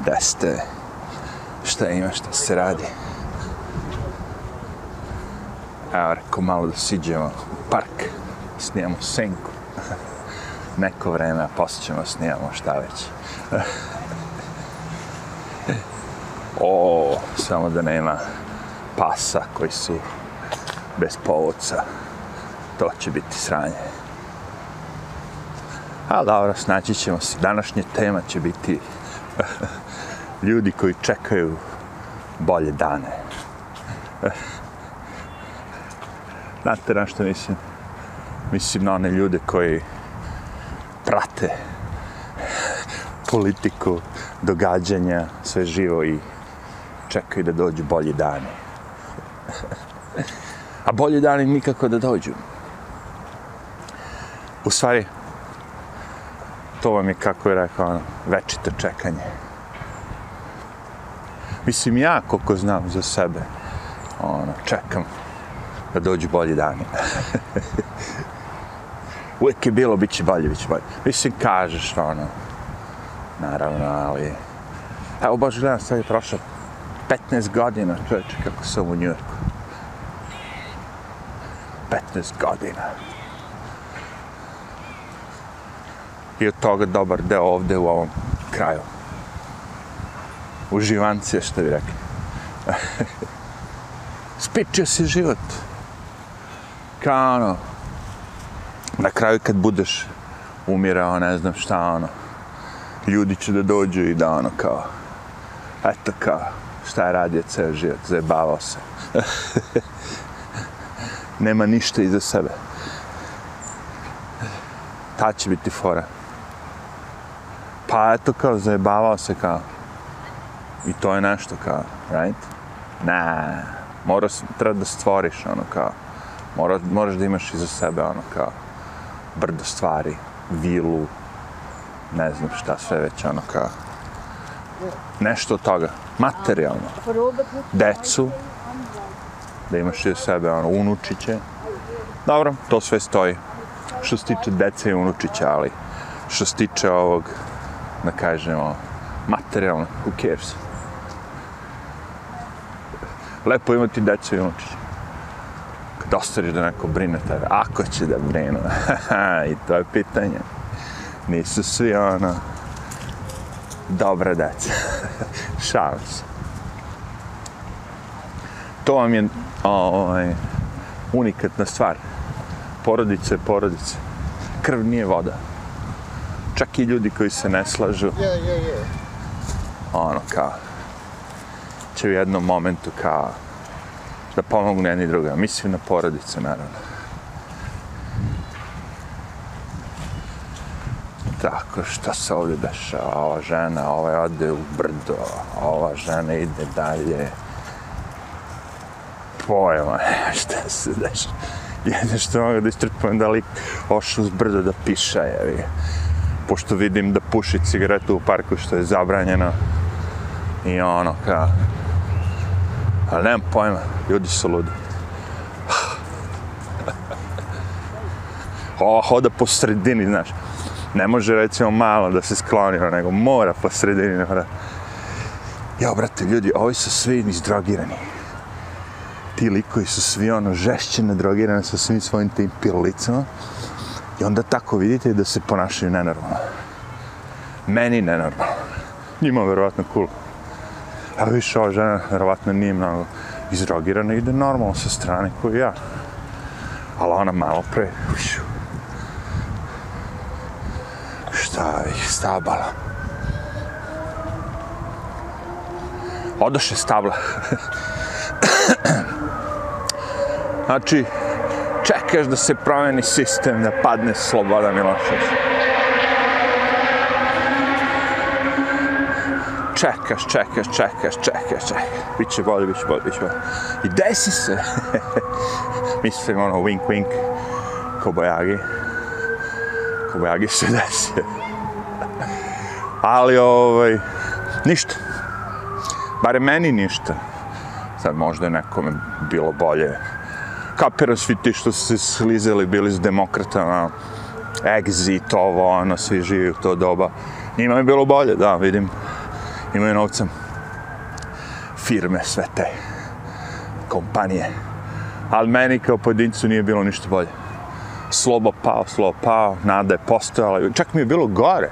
Gde ste? Šta ima, šta se radi? Evo, rekao malo da siđemo u park, snijamo senku. Neko vreme, a poslije ćemo snijamo šta već. o, samo da nema pasa koji su bez povodca. To će biti sranje. A dobro, snaći ćemo se. Današnja tema će biti ljudi koji čekaju bolje dane. Znate na što mislim? Mislim na one ljude koji prate politiku, događanja, sve živo i čekaju da dođu bolji dani. A bolji dani nikako da dođu. U stvari, to vam je, kako je rekao, ono, večito čekanje. Mislim, ja, koliko znam za sebe, ono, čekam da dođu bolji dani. Uvijek je bilo, bit će bolje, bit će bolje. Mislim, kažeš, ono, naravno, ali... Evo, baš gledam, sad je prošlo 15 godina, čovječe, kako sam u Njujorku. 15 godina. I od toga dobar deo ovde u ovom kraju. Uživancije, što bi rekli. Spičio si život. Kao ono, na kraju kad budeš umirao, ne znam šta, ono, ljudi će da dođu i da ono kao, eto kao, šta je radio ceo život, zajebavao se. Nema ništa iza sebe. Ta će biti fora. Pa eto kao, zajebavao se kao, i to je nešto kao, right? Na, moraš, treba da stvoriš ono kao, mora, moraš da imaš iza sebe ono kao, brdo stvari, vilu, ne znam šta sve već ono kao, nešto od toga, materijalno, decu, da imaš iza sebe ono, unučiće, dobro, to sve stoji, što se tiče dece i unučića, ali što se tiče ovog, da kažemo, materijalno, who cares? Lepo imati decu i unučiće kad ostariš da neko brine tebe, ako će da brinu, i to je pitanje. Nisu svi ono, dobra deca. Šalim se. To vam je ovaj, unikatna stvar. Porodice, porodice. Krv nije voda. Čak i ljudi koji se ne slažu. Ono kao, će u jednom momentu kao, da pomognu jedni druga. Mislim na porodice, naravno. Tako, šta se ovdje dešava? Ova žena, ovaj ode u brdo, ova žena ide dalje. Pojma, šta se dešava? Jedno što mogu da istrpujem da lik ošao uz brdo da piša, jevi. Pošto vidim da puši cigaretu u parku što je zabranjeno. I ono, kao, Ali nemam pojma, ljudi su ludi. O, hoda po sredini, znaš. Ne može recimo malo da se skloni, ono, nego mora po sredini. Mora. Ja, brate, ljudi, ovi su svi izdrogirani. Ti likovi su svi ono žešće nadrogirani sa svim svojim tim pilicama. I onda tako vidite da se ponašaju nenormalno. Meni nenormalno. Njima verovatno cool. A više ova žena, vjerovatno nije mnogo izrogirana, ide normalno sa strane koju ja. Ali ona malo pre, ušu. Šta ih stabala? Odoše stabla. znači, čekaš da se promeni sistem, da padne sloboda Miloševića. Čekaš, čekaš, čekaš, čekaš, čekaš. Biće bolje, biće bolje, biće bolje. I desi se. Mislim, ono, wink, wink. Kobajagi. Kobajagi se desi. Ali, ovaj, ništa. Bare meni ništa. Sad možda je nekome bilo bolje. Kapira svi ti što su se slizali, bili s demokratama. Exit, ovo, ono, svi živi u to doba. Njima je bilo bolje, da, vidim imaju novcem firme, sve te kompanije. Ali meni kao pojedincu nije bilo ništa bolje. Slobo pao, slobo pao, nada je postojala. Čak mi je bilo gore.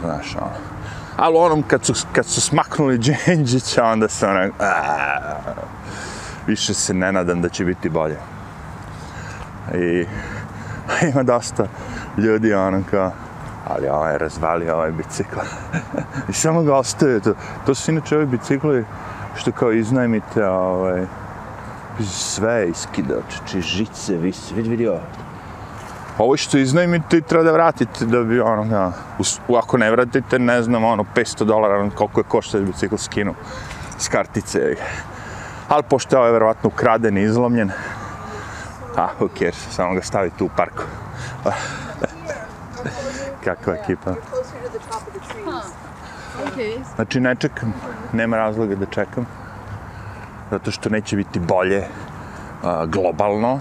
Znaš, ono. Ali onom kad su, kad su smaknuli Đenđića, onda se ono, više se ne nadam da će biti bolje. I ima dosta ljudi, ono kao, ali ovaj razvalio ovaj bicikl. I samo ga ostaje to. To su inače ovi bicikli što kao iznajmite, ovaj, sve iskida, či žice, visi, vidi, vidi ovo. Ovo što iznajmite treba da vratite da bi ono, ja, ako ne vratite, ne znam, ono, 500 dolara, ono, koliko je košta da bicikl skinu s kartice. Ali pošto je ovaj verovatno ukraden i izlomljen, a, who cares, samo ga stavite u parku. Ah. Kakva ekipa. Znači, ne čekam, nema razloga da čekam, zato što neće biti bolje a, globalno,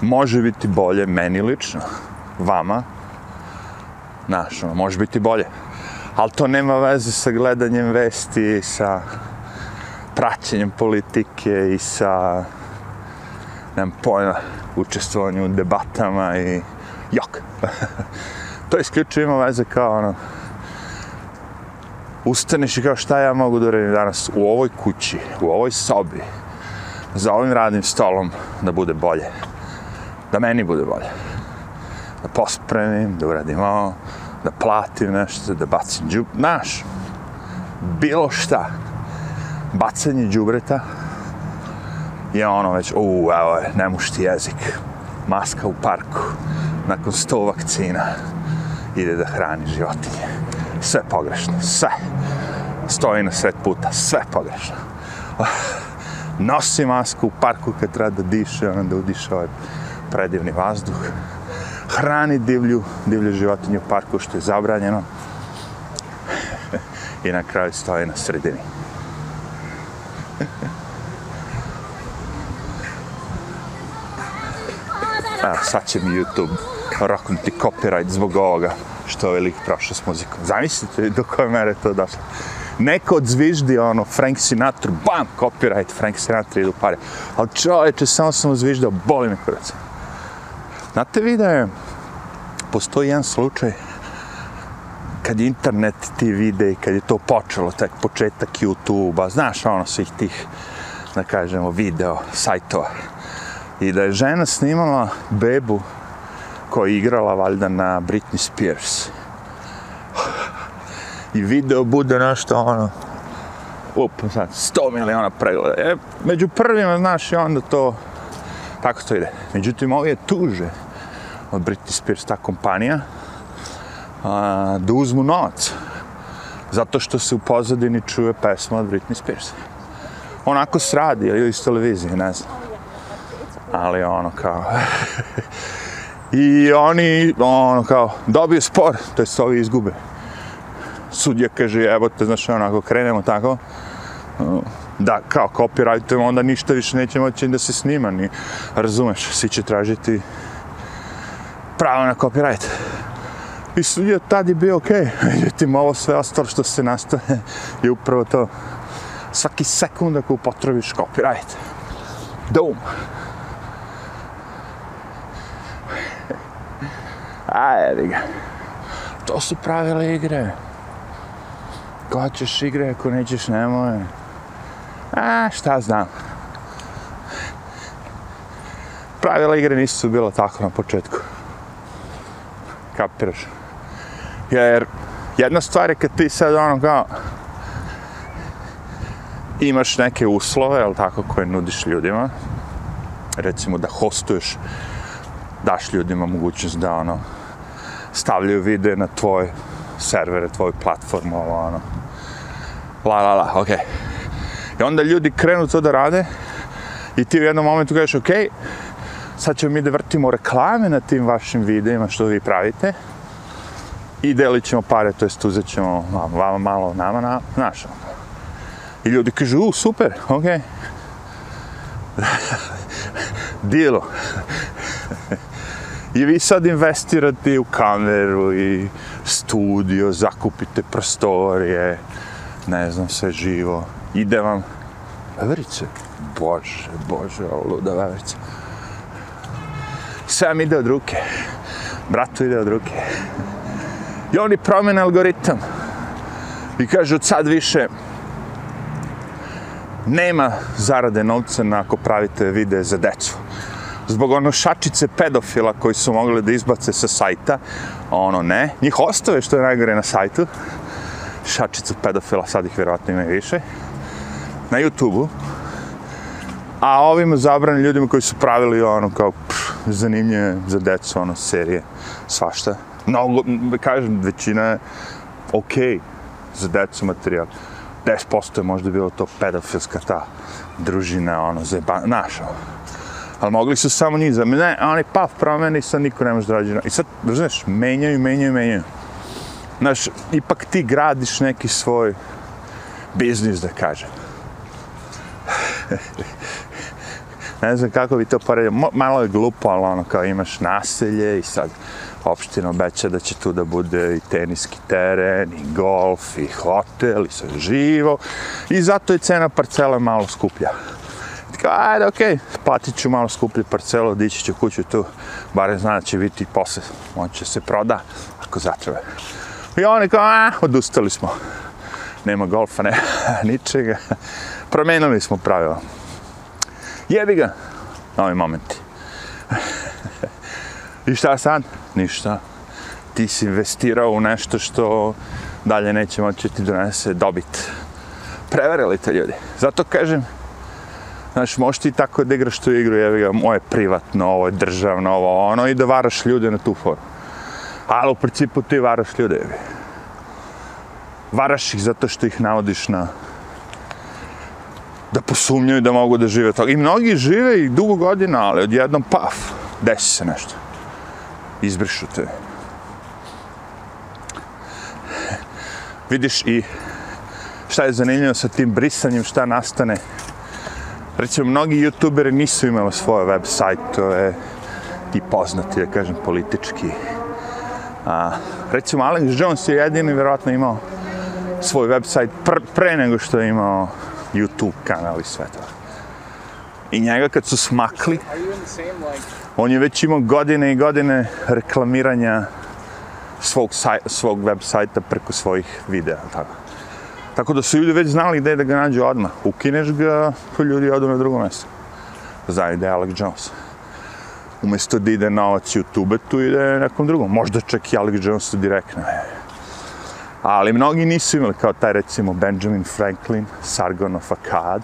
može biti bolje meni lično, vama, znaš, može biti bolje. Ali to nema veze sa gledanjem vesti, sa praćenjem politike i sa, nemam pojma, učestvovanju u debatama i jok. to isključivo ima veze kao ono, ustaneš i kao šta ja mogu da uradim danas u ovoj kući, u ovoj sobi, za ovim radnim stolom da bude bolje. Da meni bude bolje. Da pospremim, da uradim ovo, da platim nešto, da bacim džub, naš, bilo šta. Bacanje džubreta je ono već, u, evo je, nemušti jezik. Maska u parku, nakon sto vakcina, ide da hrani životinje. Sve pogrešno, sve. Stoji na sred puta, sve pogrešno. Ah, nosi masku u parku kad treba da diše, onda udiše ovaj predivni vazduh. Hrani divlju, divlju životinju u parku što je zabranjeno. I na kraju stoji na sredini. Evo, sad će mi YouTube roknuti copyright zbog ovoga što je lik prošao s muzikom. Zamislite do koje mere to došlo. Neko od zviždi, ono Frank Sinatra, bam, copyright, Frank Sinatra idu pare. Ali čoveče, samo sam zviždao, boli me kurac. Znate vi da je, postoji jedan slučaj kad internet ti vide i kad je to počelo, tek početak YouTube-a, znaš ono svih tih, da kažemo, video, sajtova. I da je žena snimala bebu koja je igrala valjda na Britney Spears. I video bude nešto ono, up, sad, 100 miliona pregleda. E, među prvima, znaš, i onda to, tako to ide. Međutim, ovo je tuže od Britney Spears, ta kompanija, a, da uzmu novac. Zato što se u pozadini čuje pesma od Britney Spears. Onako se ili iz televizije, ne znam. Ali ono kao... I oni, ono kao, dobiju spor, to je ovi izgube. Sudija kaže, evo te, znaš, onako, krenemo tako, da, kao, copyrightujemo, onda ništa više neće moći da se snima, ni, razumeš, svi će tražiti pravo na copyright. I sudja tad je bio okej, okay. međutim, ovo sve ostalo što se nastaje je upravo to. Svaki sekund ako upotrebiš copyright. Doom. Ajde ga. To su pravila igre. Ko ćeš igre, ako nećeš, nemoj. A, šta znam. Pravila igre nisu bila tako na početku. Kapiraš? Jer jedna stvar je kad ti sad ono kao imaš neke uslove, ali tako, koje nudiš ljudima. Recimo da hostuješ, daš ljudima mogućnost da ono, stavljaju videe na tvoj servere, tvoju platformu, ovo, ono. La, la, la, okej. Okay. I onda ljudi krenu to da rade i ti u jednom momentu kažeš, okej, okay, sad ćemo mi da vrtimo reklame na tim vašim videima što vi pravite i delit ćemo pare, to jest uzet ćemo ono, vama malo, nama, na, znaš. Ono. I ljudi kažu, u, super, okej. Okay. Dilo. I vi sad investirate u kameru i studio, zakupite prostorije, ne znam, sve živo. Ide vam veverice. Bože, bože, ovo luda veverica. Sve vam ide od ruke. Bratu ide od ruke. I oni promene algoritam. I kažu od sad više nema zarade novca na ako pravite videe za decu. Zbog ono šačice pedofila koji su mogli da izbace sa sajta, ono ne, njih ostave što je najgore na sajtu, šačicu pedofila, sad ih vjerojatno ima i više, na YouTube-u, a ovim zabrani ljudima koji su pravili ono kao pff, zanimljive za decu, ono, serije, svašta. Mnogo, kažem, većina je okej okay za decu materijal. 10% je možda bilo to pedofilska ta družina, ono, zajebana, naša. Ono. Ali mogli su samo njih za ne, oni paf promeni i sad niko ne može da rađe. I sad, znaš, menjaju, menjaju, menjaju. Znaš, ipak ti gradiš neki svoj biznis, da kažem. ne znam kako bi to poredio, malo je glupo, ali ono, kao imaš naselje i sad opština obeća da će tu da bude i teniski teren, i golf, i hotel, i sve živo. I zato je cena parcele malo skuplja. Kao, ajde, okej, okay, platit ću malo skuplju parcelu, dići ću kuću tu, barem zna da će biti posle, on će se proda, ako zatrebe. I oni kao, a, odustali smo. Nema golfa, ne, ničega. Promenili smo pravila. Jebi ga, novi momenti. I šta sad? Ništa. Ti si investirao u nešto što dalje neće moći ti donese dobit. Prevarili te ljudi. Zato kažem, znaš, možeš ti tako da igraš tu igru, jevi ga, moje privatno, ovo je državno, ovo ono, i da varaš ljude na tu foru. Ali u principu ti varaš ljude, jevi. Varaš ih zato što ih navodiš na da posumnjaju da mogu da žive toga. I mnogi žive i dugo godina, ali odjednom, paf, desi se nešto izbrišu te. Vidiš i šta je zanimljivo sa tim brisanjem, šta nastane. Recimo, mnogi youtuberi nisu imali svoje web sajtove, ti poznati, da kažem, politički. A, recimo, Alex Jones je jedini vjerojatno imao svoj web sajt pr pre nego što je imao YouTube kanal i sve to. I njega kad su smakli, on je već imao godine i godine reklamiranja svog, saj, svog web sajta preko svojih videa. Tako tako da su ljudi već znali gde da ga nađu odmah. Ukineš ga, pa ljudi odu na drugo mjesto. Znaju da je Alex Jones. Umjesto da ide novac YouTube, tu ide nekom drugom. Možda čak i Alex Jones direktno. Ali mnogi nisu imali kao taj recimo Benjamin Franklin, Sargon of Akkad.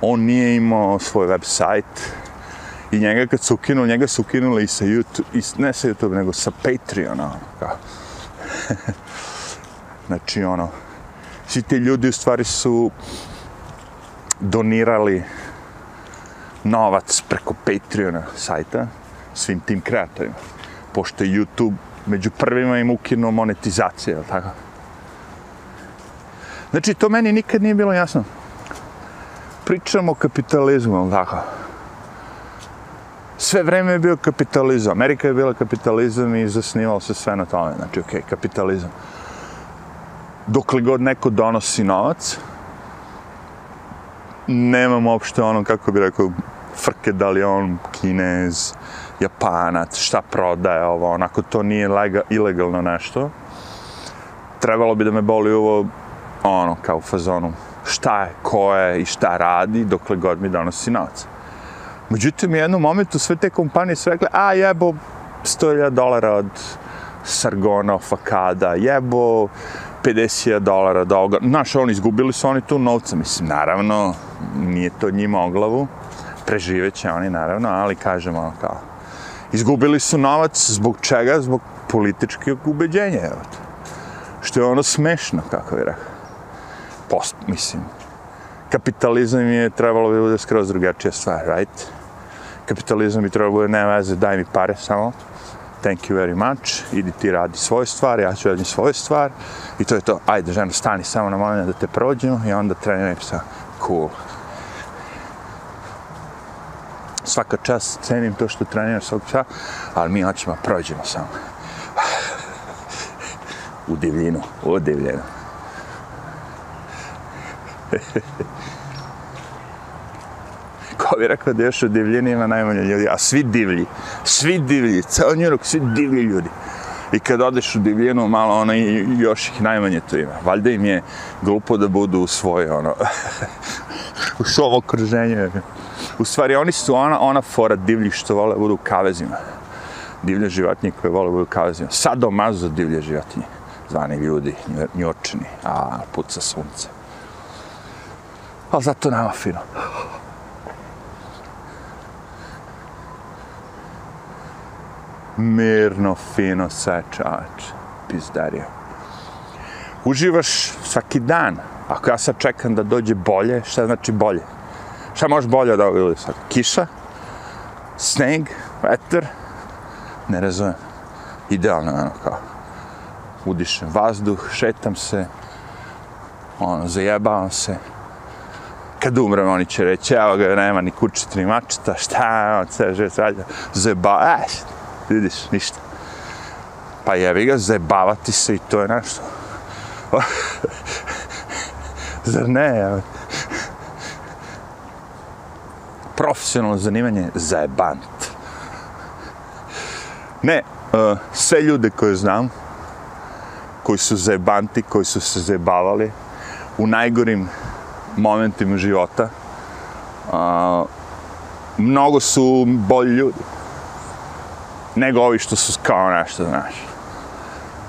On nije imao svoj website. sajt, I njega kad su ukinuli, njega su ukinuli i sa YouTube, i, ne sa YouTube, nego sa Patreona, ono, kao. znači, ono, svi ti ljudi u stvari su donirali novac preko Patreona sajta svim tim kreatorima. Pošto je YouTube među prvima im ukinuo monetizacije, je tako? Znači, to meni nikad nije bilo jasno. Pričamo o kapitalizmu, je tako? sve vreme je bio kapitalizam. Amerika je bila kapitalizam i zasnivalo se sve na tome. Znači, okej, okay, kapitalizam dokle god neko donosi novac, nemam uopšte ono, kako bi rekao, frke da li on kinez, japanac, šta prodaje ovo, onako to nije lega, ilegalno nešto. Trebalo bi da me boli ovo, ono, kao u fazonu, šta je, ko je i šta radi, dokle god mi donosi novac. Međutim, u jednom momentu sve te kompanije su rekli, a jebo 100.000 dolara od Sargona, Fakada, jebo 50 dolara da ovoga. Znaš, oni izgubili su oni tu novca, mislim, naravno, nije to njima o glavu, preživeće oni, naravno, ali kažemo, ono kao, izgubili su novac, zbog čega? Zbog političkog ubeđenja, evo Što je ono smešno, kako je rekao. Post, mislim, kapitalizam je trebalo bi bude skroz drugačija stvar, right? kapitalizam bi trebalo bude, nema veze, daj mi pare samo, thank you very much, idi ti radi svoje stvari, ja ću radim svoje stvar, i to je to, ajde žena, stani samo na moment da te prođemo, i onda trenujem sa cool. Svaka čast cenim to što treniraš svog psa, ali mi hoćemo prođemo samo. u divljinu, u divljinu. Ko bi rekao da još u divljini ima najmanje ljudi, a svi divlji, svi divlji, ceo njurok, svi divlji ljudi. I kad odeš u divljinu, malo ono, i još ih najmanje tu ima. Valjda im je glupo da budu u svoje, ono, u svom okruženje. U stvari, oni su ona, ona fora divlji što vole budu u kavezima. Divlje životinje koje vole budu u kavezima. Sado mazo divlje životinje. Zvani ljudi, njočni, a puca sunce. Ali zato nama fino. Mirno, fino, sačač, pizdario. Uživaš svaki dan. Ako ja sad čekam da dođe bolje, šta znači bolje? Šta može bolje od ovoga ili sad? Kiša? Sneg? Veter? Ne razumem. Idealno, ono, kao. Udišem vazduh, šetam se, ono, zajebavam se. Kad umrem, oni će reći, evo ga, nema ni kućita, ni mačeta, šta, ono, sve žive, sve zajeba, e, vidiš, ništa. Pa jevi ga, zajebavati se i to je nešto. Zar ne, evo? profesionalno zanimanje zajebant. Ne, uh, sve ljude koje znam, koji su zajebanti, koji su se zajebavali u najgorim momentima života, uh, mnogo su bolji ljudi nego ovi što su kao nešto, znaš.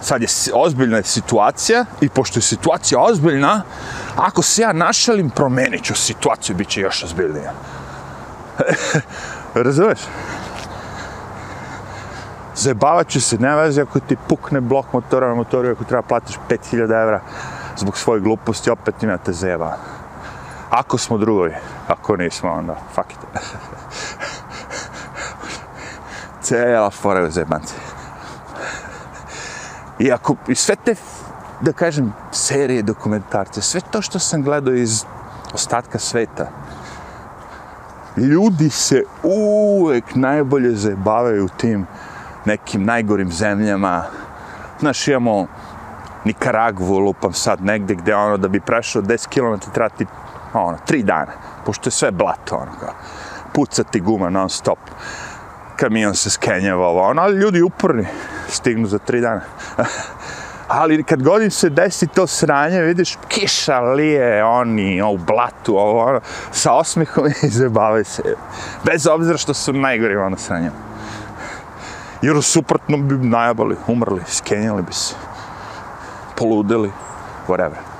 Sad je ozbiljna situacija i pošto je situacija ozbiljna, ako se ja našalim, promenit ću situaciju, bit će još ozbiljnija. Razumeš? Zajebavat ću se, ne vezi ako ti pukne blok motora na motoru, ako treba platiš 5000 evra zbog svoje gluposti, opet ima te zajeba. Ako smo drugovi, ako nismo, onda fuck it. Cela fora je zajebanci. I ako, i sve te, da kažem, serije, dokumentarce, sve to što sam gledao iz ostatka sveta, ljudi se uvek najbolje zajebavaju u tim nekim najgorim zemljama. Znaš, imamo Nikaragvu, lupam sad negde gde ono da bi prešao 10 km trati ono, 3 dana, pošto je sve blato, ono kao, pucati guma non stop, kamion se skenjava, ono, ali ljudi uporni stignu za 3 dana. ali kad godin se desi to sranje, vidiš, kiša lije, oni, o, u blatu, ovo, ono, sa osmihom i zabave se. Bez obzira što su najgori ono sranje. Jer suprotno bi najabali, umrli, skenjali bi se, poludeli, whatever.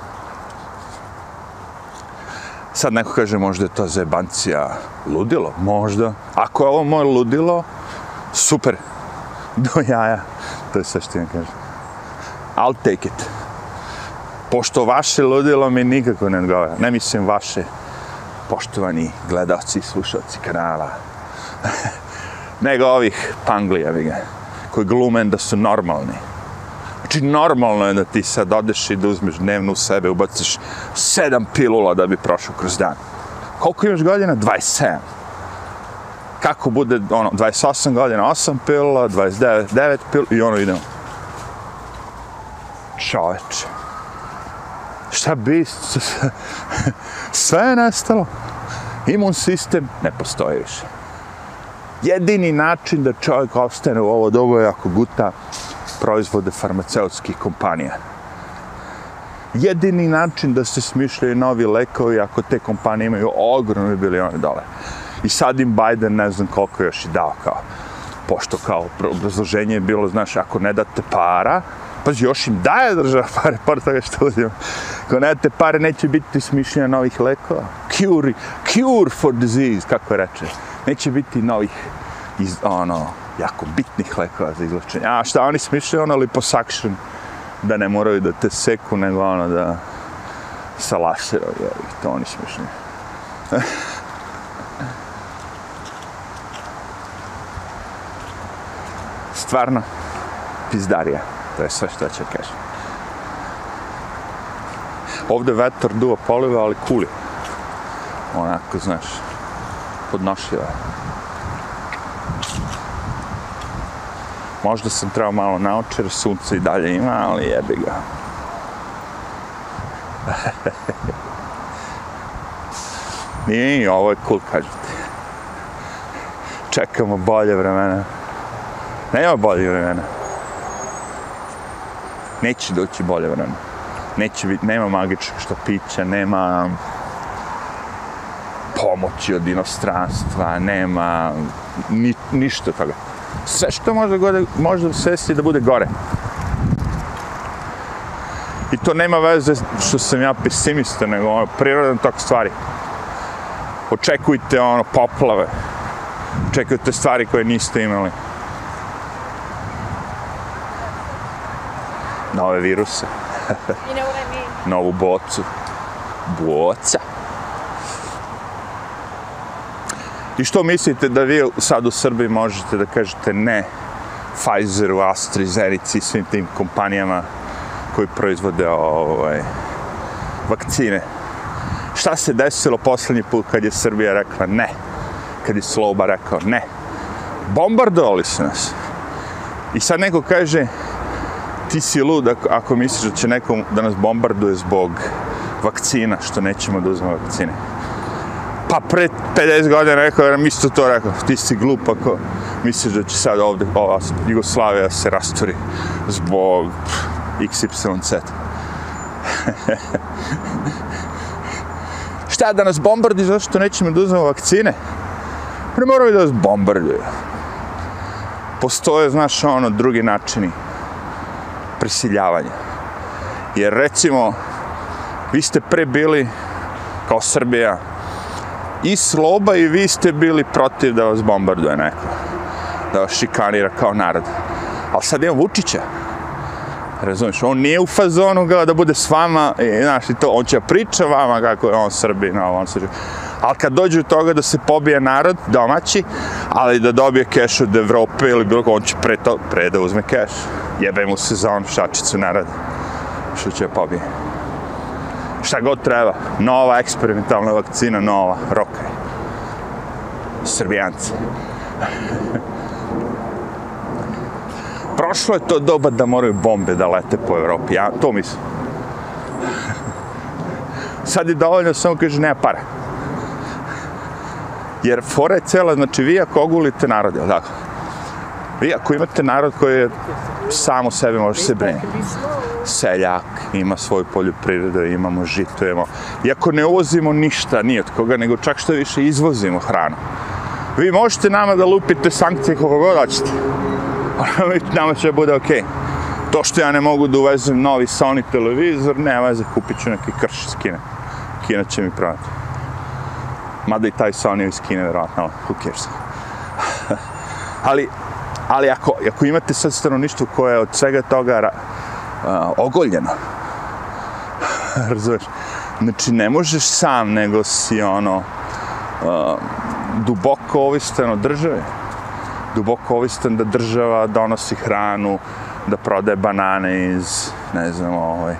Sad neko kaže možda je to zebancija ludilo, možda. Ako je ovo moje ludilo, super, do jaja, to je sve što im kažem. I'll take it. Pošto vaše ludilo mi nikako ne odgovara. Ne mislim vaše poštovani gledalci i slušalci kanala. Nego ovih panglija, ga, koji glumen da su normalni. Znači, normalno je da ti sad odeš i da uzmeš dnevnu u sebe, ubaciš sedam pilula da bi prošao kroz dan. Koliko imaš godina? 27. Kako bude, ono, 28 godina, 8 pilula, 29, 9 pilula i ono idemo čoveče. Šta bi? Sve je nestalo. Imun sistem ne postoji više. Jedini način da čovjek ostane u ovo dobo je ako guta proizvode farmaceutskih kompanija. Jedini način da se smišljaju novi lekovi ako te kompanije imaju ogromne bilione dole. I sad im Biden ne znam koliko još i dao kao pošto kao obrazloženje je bilo, znaš, ako ne date para, Pazi, još im daje država pare, par toga što uzim. Ako ne date pare, neće biti smišljena novih lekova. Cure, cure for disease, kako reče. Neće biti novih, iz, ono, jako bitnih lekova za izlečenje. A šta oni smišljaju, ono, liposuction, da ne moraju da te seku, nego ono, da sa laserom, je, to oni smišljaju. Stvarno, pizdarija. To je sve što će kažem. Ovde vetar duva poliva, ali kuli. Onako, znaš, podnošljiva. Možda sam trebao malo naoče, jer sunce i dalje ima, ali jebi ga. Nije, ovo je cool, kažete. Čekamo bolje vremena. Nema bolje vremena. Neće doći bolje vremena. Neće biti, nema magičnog štapića, nema um, pomoći od inostranstva, nema ni, ništa toga. Sve što može, gode, može svesti da bude gore. I to nema veze što sam ja pesimista, nego ono, prirodan tok stvari. Očekujte ono, poplave. Očekujte stvari koje niste imali. Nove viruse. Novu bocu. Boca. I što mislite da vi sad u Srbiji možete da kažete ne Pfizeru, Astri, Zenici i svim tim kompanijama koji proizvode ovaj, vakcine? Šta se desilo poslednji put kad je Srbija rekla ne? Kad je Sloba rekao ne? Bombardovali su nas. I sad neko kaže, ti si lud ako, ako misliš da će neko da nas bombarduje zbog vakcina, što nećemo da uzmemo vakcine. Pa pre 50 godina rekao, jer mi isto to rekao, ti si glup ako misliš da će sad ovde ova Jugoslavija se rasturi zbog XYZ. Šta da nas bombardi zašto nećemo da uzmemo vakcine? Ne moraju da nas bombarduju. Postoje, znaš, ono, drugi načini prisiljavanja. Jer recimo, vi ste pre bili kao Srbija i sloba i vi ste bili protiv da vas bombarduje neko. Da vas šikanira kao narod. Ali sad imam Vučića. Razumiješ, on nije u fazonu ga da bude s vama, i, znaš, i to, on će priča vama kako je on Srbi, no, on Srbi. Ali kad dođe do toga da se pobije narod domaći, ali da dobije keš od Evrope ili bilo ko, on će pre, to, pre da uzme keš. Jebe mu se za on šačicu narod. Što će pobije. Šta god treba. Nova eksperimentalna vakcina, nova. Rokaj. Srbijanci. Prošlo je to doba da moraju bombe da lete po Evropi. Ja to mislim. Sad je dovoljno samo kaže nema para. Jer fora je cela, znači vi ako ogulite narod, tako? Vi ako imate narod koji je samo sebe može se brinuti, Seljak, ima svoju poljoprivredu, imamo žitujemo. Iako ne uvozimo ništa, ni od koga, nego čak što više izvozimo hranu. Vi možete nama da lupite sankcije koliko god hoćete. nama će bude okej. Okay. To što ja ne mogu da uvezem novi Sony televizor, nema veze, kupit ću neki krš iz Kine. Kina će mi prodati. Mada i taj Sony iz Kine, vjerojatno, who cares. ali, ali ako, ako imate sad stanovništvo koje je od svega toga uh, ogoljeno, razumeš, znači ne možeš sam, nego si ono, uh, duboko ovistan od države. Duboko ovistan da država donosi hranu, da prodaje banane iz, ne znam, ovaj,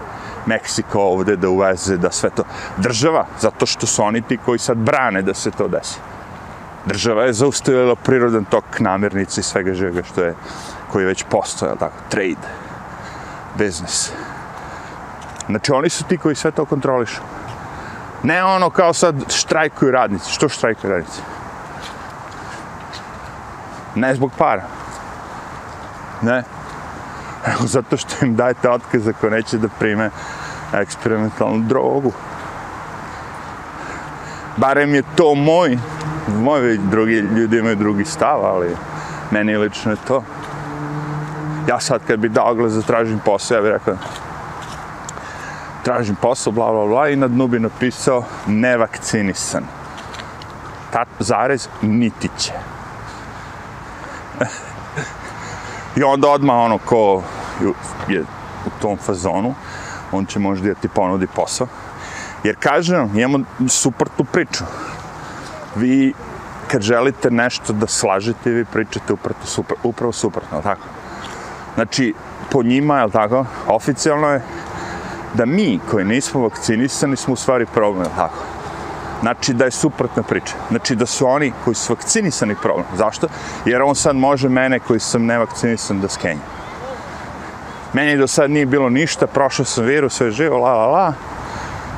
Meksiko ovde da uveze, da sve to. Država, zato što su oni ti koji sad brane da se to desi. Država je zaustavila prirodan tok namirnice i svega živega što je, koji je već postojao, tako, trade, biznis. Znači, oni su ti koji sve to kontrolišu. Ne ono kao sad štrajkuju radnici. Što štrajkuju radnici? Ne zbog para. Ne. Evo, zato što im dajete otkaz ako neće da prime eksperimentalnu drogu. Barem je to moj, moji drugi ljudi imaju drugi stav, ali meni lično je to. Ja sad kad bi dao glas da tražim posao, ja bih rekao tražim posao, bla, bla, bla, i na dnu bi napisao nevakcinisan. Ta, zarez, niti će. I onda odmah ono ko je u tom fazonu, on će možda da ti ponudi posao. Jer kažem, imamo suprotnu priču. Vi, kad želite nešto da slažete, vi pričate upravo, super, upravo suprotno, tako? Znači, po njima, je tako, oficijalno je da mi, koji nismo vakcinisani, smo u stvari problem, tako? znači da je suprotna priča. Znači da su oni koji su vakcinisani problem. Zašto? Jer on sad može mene koji sam nevakcinisan da skenja. Meni do sad nije bilo ništa, prošao sam virus, sve živo, la la la,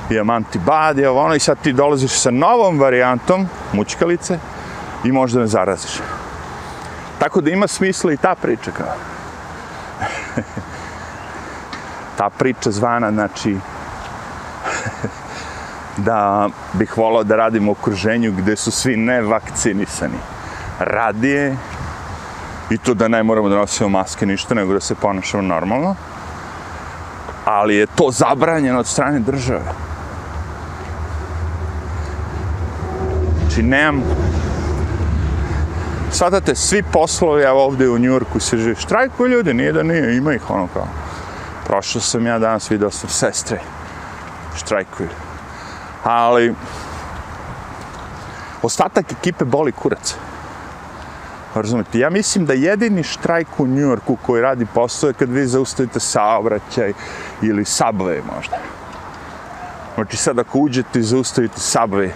Diamanti Bad, ovo ono, i sad ti dolaziš sa novom varijantom mučkalice i možda me zaraziš. Tako da ima smisla i ta priča kao. ta priča zvana, znači, da bih volao da radim u okruženju gde su svi nevakcinisani. Radije, i to da ne moramo da nosimo maske ništa, nego da se ponašamo normalno, ali je to zabranjeno od strane države. Znači, nemam... te svi poslovi, evo ovdje u Njurku se živi, štrajkuju ljudi, nije da nije, ima ih ono kao. Prošao sam ja danas, vidio sam sestre, štrajkuju. Ali, ostatak ekipe boli kurac. Razumite, ja mislim da jedini štrajk u Njujorku koji radi posao je kad vi zaustavite saobraćaj ili subway možda. Znači sad ako uđete i zaustavite subway,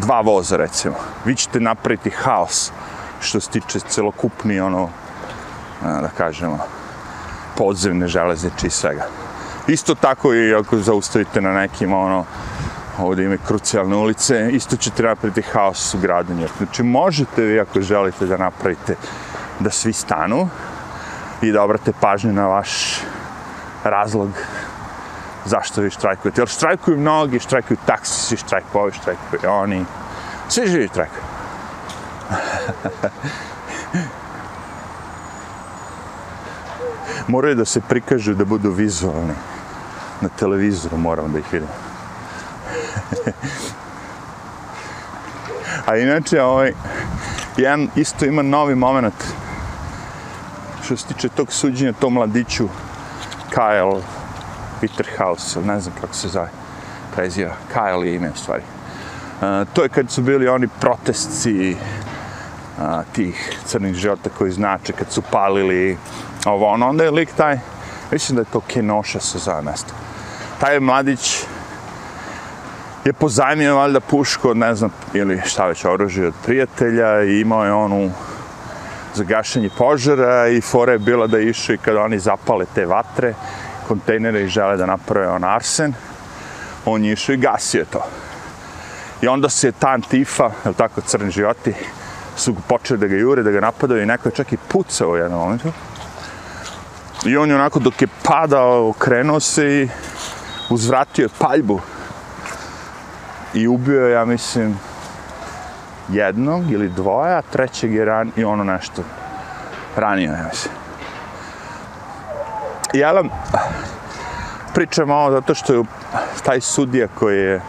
dva voza recimo, vi ćete napraviti haos što se tiče celokupni ono, da kažemo, podzemne železniče i svega. Isto tako i ako zaustavite na nekim ono, ovdje ima krucijalne ulice, isto ćete napraviti haos u gradu Njurk. Znači, možete vi ako želite da napravite da svi stanu i da obrate pažnju na vaš razlog zašto vi štrajkujete. Jer štrajkuju mnogi, štrajkuju taksisi, štrajkuju ovi, štrajkuju oni. Svi živi štrajkuju. Moraju da se prikažu da budu vizualni. Na televizoru moram da ih vidim. A inače, ovaj, jedan isto ima novi moment što se tiče tog suđenja tom mladiću Kyle Peter House, ne znam kako se zove, preziva, Kyle je ime u stvari. Uh, to je kad su bili oni protestci a, tih crnih života koji znače kad su palili ovo ono, onda je lik taj, mislim da je to Kenosha se zove mesto. Taj mladić je pozajmio valjda pušku od ne znam ili šta već oružje od prijatelja i imao je onu za gašenje požara i fora je bila da išu i kada oni zapale te vatre, kontejnere i žele da naprave on arsen, on je išao i gasio to. I onda se ta antifa, je tako, crni životi, su počeli da ga jure, da ga napadaju i neko je čak i pucao u jednom momentu. I on je onako dok je padao, okrenuo se i uzvratio paljbu i ubio je, ja mislim, jednog ili dvoja, trećeg je ran i ono nešto ranio, ja mislim. Ja vam pričam ovo zato što je taj sudija koji je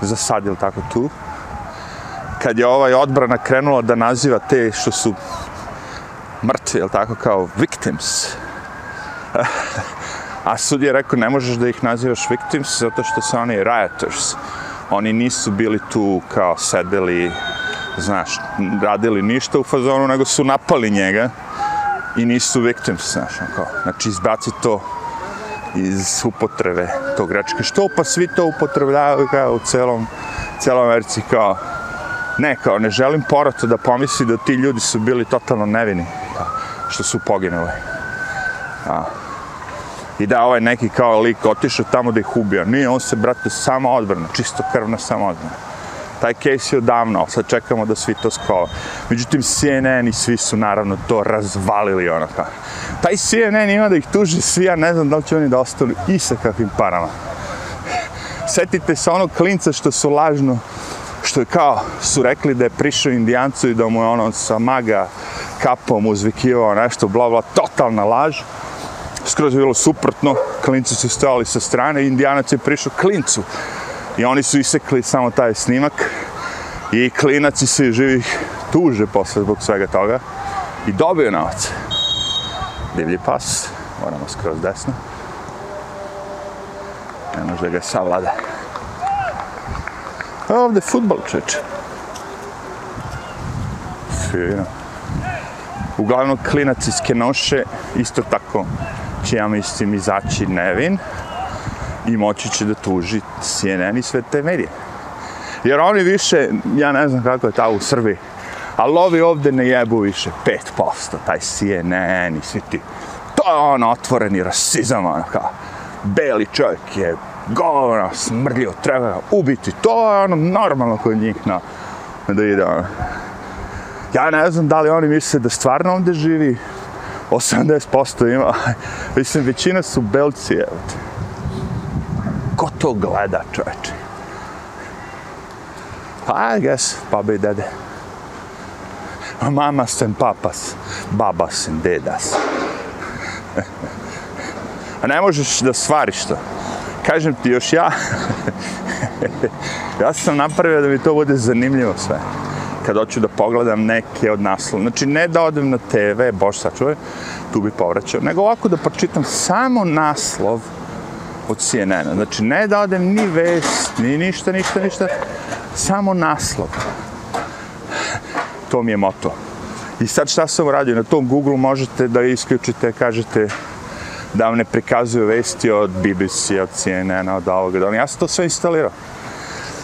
zasadil tako tu, kad je ovaj odbrana krenula da naziva te što su mrtvi, jel tako, kao victims. A sudija je rekao, ne možeš da ih nazivaš victims zato što su oni rioters oni nisu bili tu kao sedeli, znaš, radili ništa u fazonu, nego su napali njega i nisu victims, znaš, ono kao. Znači, izbaci to iz upotrebe tog rečka. Što pa svi to upotrebljavaju kao u celom, celom Americi kao ne, kao ne želim porato da pomisli da ti ljudi su bili totalno nevini kao, što su poginuli. A, i da ovaj neki kao lik otišao tamo da ih ubio. Nije, on se, brate, samo odbrana, čisto krvna samo odbrana. Taj case je odavno, sad čekamo da svi to skova. Međutim, CNN i svi su naravno to razvalili ono kao. Taj CNN ima da ih tuži svi, ja ne znam da li će oni da ostali i sa kakvim parama. Setite se onog klinca što su lažno, što je kao, su rekli da je prišao indijancu i da mu je ono sa maga kapom uzvikivao nešto, bla bla, totalna laž skroz je bilo suprotno, klinci su stojali sa strane, indijanac je prišao klincu i oni su isekli samo taj snimak i klinac i svi živih tuže posle zbog svega toga i dobio novac. Divlji pas, moramo skroz desno. Ne može da ga savlada. A ovde futbol čeče. Fino. Uglavnom klinac iz Kenoše, isto tako će, ja mislim, izaći Nevin i moći će da tuži CNN i sve te medije. Jer oni više, ja ne znam kako je ta u Srbiji, ali ovi ovde ne jebu više 5%, taj CNN i svi ti. To je ono otvoreni rasizam, ono kao, beli čovjek je govno, smrljivo, treba ga ubiti. To je ono normalno kod njih na, da ide ono. Ja ne znam da li oni misle da stvarno ovde živi 80% ima. Mislim, većina su belci, evo te. Ko to gleda, čoveče? Pa, I guess, baba i dede. Mama sem papas, baba sem dedas. A ne možeš da stvariš to. Kažem ti još ja, ja sam napravio da mi to bude zanimljivo sve. Kad hoću da pogledam neke od naslova. Znači, ne da odem na TV, bož sačuvaj, tu bi povraćao, nego ovako da pročitam samo naslov od CNN-a. Znači, ne da odem ni vest, ni ništa, ništa, ništa, samo naslov. To mi je moto. I sad šta sam uradio? Na tom Google možete da isključite, kažete da vam ne prikazuju vesti od BBC, od CNN-a, od ovoga, da Ja sam to sve instalirao.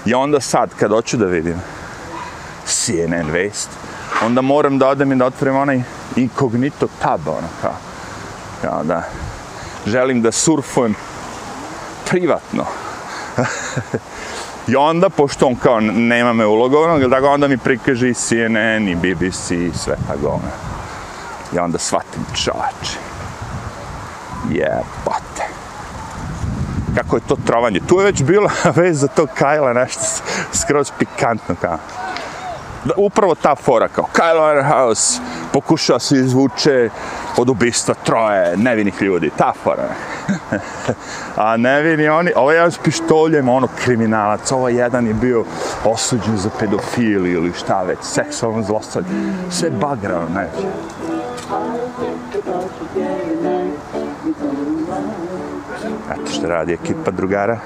I onda sad, kad hoću da vidim CNN vest, onda moram da odem i da otvorim onaj inkognito tab, ono, kao, kao da želim da surfujem privatno. I onda, pošto on kao nema me ulogovnog, da ga onda mi prikaže i CNN i BBC i sve tako ono. I onda shvatim čovače. Jebate. Kako je to trovanje. Tu je već bila vez za to Kajla nešto skroz pikantno kao. Da, upravo ta fora kao Kyle House pokušava se izvuče od ubistva troje nevinih ljudi, ta fora. A nevini oni, ovo ja s pištoljem, ono, kriminalac, ovo jedan je bio osuđen za pedofiliju ili šta već, seksualno zlostavlje, sve bagrao, ne. Eto što radi ekipa drugara.